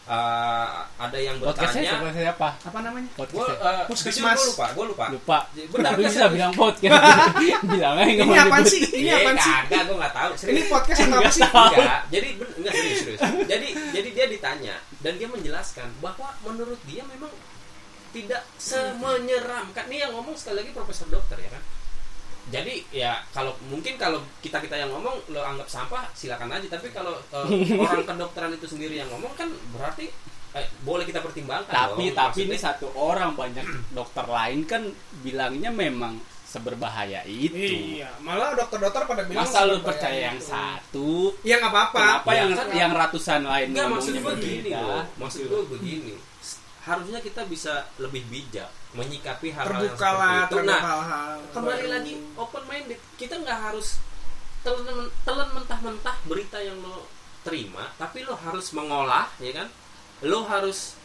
Speaker 2: eh, ada yang
Speaker 3: podcastnya
Speaker 2: bertanya.
Speaker 3: siapa siapa?
Speaker 1: Apa namanya?
Speaker 2: Gue
Speaker 3: podcastnya
Speaker 1: Puskesmas.
Speaker 2: gue lupa gue lupa.
Speaker 3: Lupa.
Speaker 2: Benar,
Speaker 3: tapi bisa bilang podcast. <laughs> Bilang aja
Speaker 1: ini
Speaker 3: mau
Speaker 1: apaan
Speaker 3: nyebut.
Speaker 1: sih? Ini
Speaker 2: Iya,
Speaker 1: apaan sih?
Speaker 2: kagak gue nggak tahu
Speaker 1: ini podcast apa sih?
Speaker 2: enggak jadi enggak serius serius. Jadi jadi dia ditanya dan dia menjelaskan bahwa menurut dia memang tidak semenyeramkan. Ini yang ngomong sekali lagi profesor dokter ya kan jadi ya kalau mungkin kalau kita kita yang ngomong lo anggap sampah silakan aja tapi kalau eh, <laughs> orang kedokteran itu sendiri yang ngomong kan berarti eh, boleh kita pertimbangkan
Speaker 3: tapi
Speaker 2: dong.
Speaker 3: tapi ini
Speaker 2: Maksudnya-
Speaker 3: satu orang banyak <clears throat> dokter lain kan bilangnya memang seberbahaya itu
Speaker 1: iya malah dokter-dokter pada bilang
Speaker 3: masa lu
Speaker 1: seberbahaya
Speaker 3: percaya yang
Speaker 1: itu.
Speaker 3: satu
Speaker 1: ya nggak apa-apa
Speaker 3: kenapa
Speaker 2: Ya,
Speaker 3: yang
Speaker 2: kan-
Speaker 3: yang ratusan lain
Speaker 2: Enggak maksud gue begini loh. Maksud gue begini. Harusnya kita bisa lebih bijak menyikapi hal-hal yang
Speaker 1: terbuka
Speaker 2: seperti
Speaker 1: lah
Speaker 2: itu. Nah,
Speaker 1: hal-hal
Speaker 2: kembali
Speaker 1: baru.
Speaker 2: lagi open minded. Kita nggak harus telan telan mentah-mentah berita yang lo terima, tapi lo harus mengolah, ya kan? Lo harus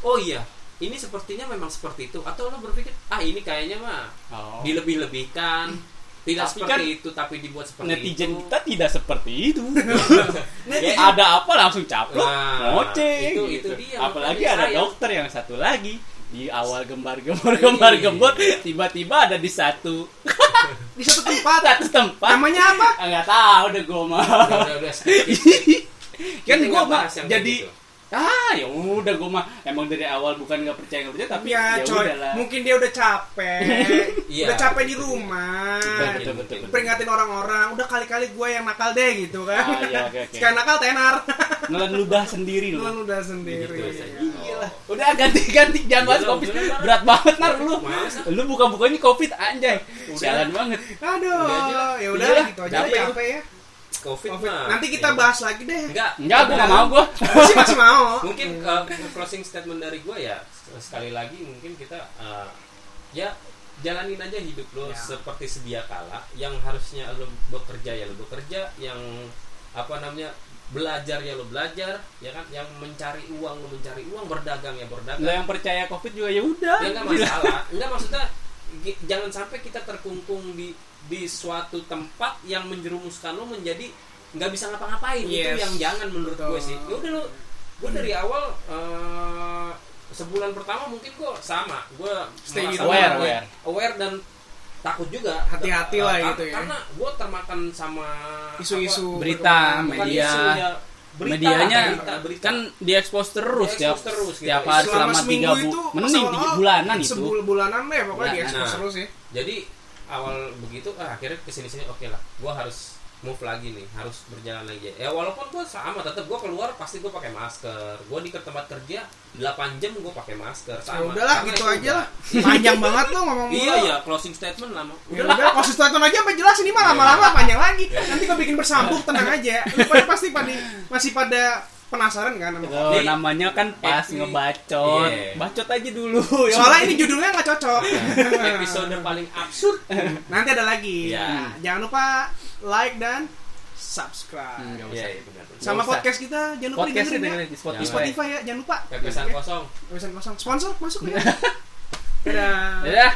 Speaker 2: oh iya, ini sepertinya memang seperti itu atau lo berpikir ah ini kayaknya mah
Speaker 3: Oh.
Speaker 2: dilebih-lebihkan. Tidak
Speaker 3: Tapi
Speaker 2: seperti
Speaker 3: kan
Speaker 2: itu tapi dibuat seperti
Speaker 3: netizen
Speaker 2: itu.
Speaker 3: kita tidak seperti itu <laughs>
Speaker 2: Netizen-
Speaker 3: ada apa langsung caplok
Speaker 2: Nah,
Speaker 3: ngoceh
Speaker 2: itu-
Speaker 3: gitu.
Speaker 2: itu dia,
Speaker 3: apalagi ada
Speaker 2: saya-
Speaker 3: dokter yang satu lagi di awal gembar-gembar gembar
Speaker 2: Iya.
Speaker 3: gembot tiba-tiba ada di satu. <laughs>
Speaker 1: Di satu tempat?
Speaker 3: Satu tempat.
Speaker 1: Namanya apa?
Speaker 3: Ah, nggak tahu deh gue mah.
Speaker 2: Skip. <laughs>
Speaker 3: kan gue mah jadi
Speaker 2: gitu.
Speaker 3: ah ya udah gue mah emang dari awal bukan nggak percaya nggak percaya tapi
Speaker 1: ya
Speaker 3: ya
Speaker 1: coy.
Speaker 3: udahlah
Speaker 1: mungkin dia udah capek. <laughs>
Speaker 2: Iya,
Speaker 1: udah capek di rumah.
Speaker 3: Betul betul betul, betul.
Speaker 1: peringatin orang-orang. Udah kali-kali gue yang nakal deh gitu kan.
Speaker 3: Ah, iya, oke, oke.
Speaker 1: sekarang nakal tenar.
Speaker 3: Ngelan ludah sendiri
Speaker 1: lu
Speaker 3: loh.
Speaker 1: Udah sendiri
Speaker 2: Begitu saja.
Speaker 3: Udah ganti-ganti jangan bahas covid. Berat banget nar lu. Lu buka-bukanya covid anjay. Jalan banget.
Speaker 1: aduh ya udah gitu aja
Speaker 3: capek
Speaker 1: ya
Speaker 2: COVID,
Speaker 1: Covid.
Speaker 2: mah.
Speaker 1: nanti kita
Speaker 2: Ya.
Speaker 1: bahas lagi deh
Speaker 2: Enggak.
Speaker 3: Enggak, gua enggak mau gua.
Speaker 1: masih masih mau
Speaker 2: Mungkin uh, closing statement dari gue ya sekali lagi mungkin kita uh, ya jalanin aja hidup lo
Speaker 1: Ya.
Speaker 2: seperti sedia kala yang harusnya lo bekerja ya lo bekerja yang apa namanya belajar ya lo belajar ya kan yang mencari uang lo mencari uang berdagang ya berdagang
Speaker 3: Lo yang percaya covid juga ya udah.
Speaker 2: ya nggak masalah nggak maksudnya jangan sampai kita terkungkung di di suatu tempat yang menjerumuskan lo menjadi nggak bisa ngapa-ngapain itu
Speaker 1: Yes.
Speaker 2: yang jangan menurut
Speaker 1: Betul.
Speaker 2: gue sih ya udah lo gue dari awal eh, sebulan pertama mungkin gue sama gue
Speaker 1: Stay.
Speaker 3: Aware, aware.
Speaker 2: aware dan takut juga
Speaker 1: Hati-hati lah gitu ya.
Speaker 2: karena gue termakan sama
Speaker 1: Isu-isu
Speaker 3: Berita, media.
Speaker 2: ya, berita,
Speaker 3: Medianya
Speaker 2: berita, berita.
Speaker 3: kan diekspos terus
Speaker 2: Diekspos
Speaker 3: tiap
Speaker 2: terus gitu.
Speaker 3: tiap hari
Speaker 1: selama
Speaker 3: selama
Speaker 1: seminggu
Speaker 3: tiga bu
Speaker 1: itu
Speaker 3: mending bulanan itu.
Speaker 1: sebulan bulanan deh pokoknya diekspos
Speaker 2: Nah.
Speaker 1: terus ya
Speaker 2: jadi awal begitu ah, akhirnya ke sini sini oke lah gue harus move lagi nih harus berjalan lagi ya walaupun gue sama tetap gue keluar pasti gue pakai masker gue di tempat kerja 8 jam gue pakai masker
Speaker 1: ya
Speaker 2: sama
Speaker 1: udahlah
Speaker 2: Karena
Speaker 1: gitu
Speaker 2: itu
Speaker 1: aja
Speaker 2: udah-
Speaker 1: lah <laughs> panjang banget lo ngomong
Speaker 2: iya iya closing statement lama
Speaker 1: Ya udah konsisten aja sampai jelas ini mah lama-lama panjang lagi. Nanti gue bikin bersambung tenang aja. Lu pada pasti pada masih pada penasaran kan sama
Speaker 3: Itu
Speaker 1: kopi.
Speaker 3: namanya kan pas
Speaker 2: Epi-
Speaker 3: ngebacot.
Speaker 2: Iya.
Speaker 3: Bacot aja dulu. ya.
Speaker 1: Soalnya ini judulnya nggak cocok.
Speaker 2: episode paling absurd
Speaker 1: Nanti ada lagi.
Speaker 2: Iya.
Speaker 1: Nah, jangan lupa like dan subscribe.
Speaker 3: Hmm, nggak usah.
Speaker 2: Iya, iya, benar, benar.
Speaker 1: Sama
Speaker 3: usah.
Speaker 1: podcast kita jangan lupa
Speaker 3: Podcast
Speaker 1: didengerin ya.
Speaker 3: dengerin di
Speaker 1: Di
Speaker 3: Spotify.
Speaker 1: Spotify ya, jangan lupa.
Speaker 2: pepesan
Speaker 1: Oke.
Speaker 2: kosong
Speaker 1: Pepesan kosong. Sponsor masuk ya. <laughs> Dadah.
Speaker 3: Dadah.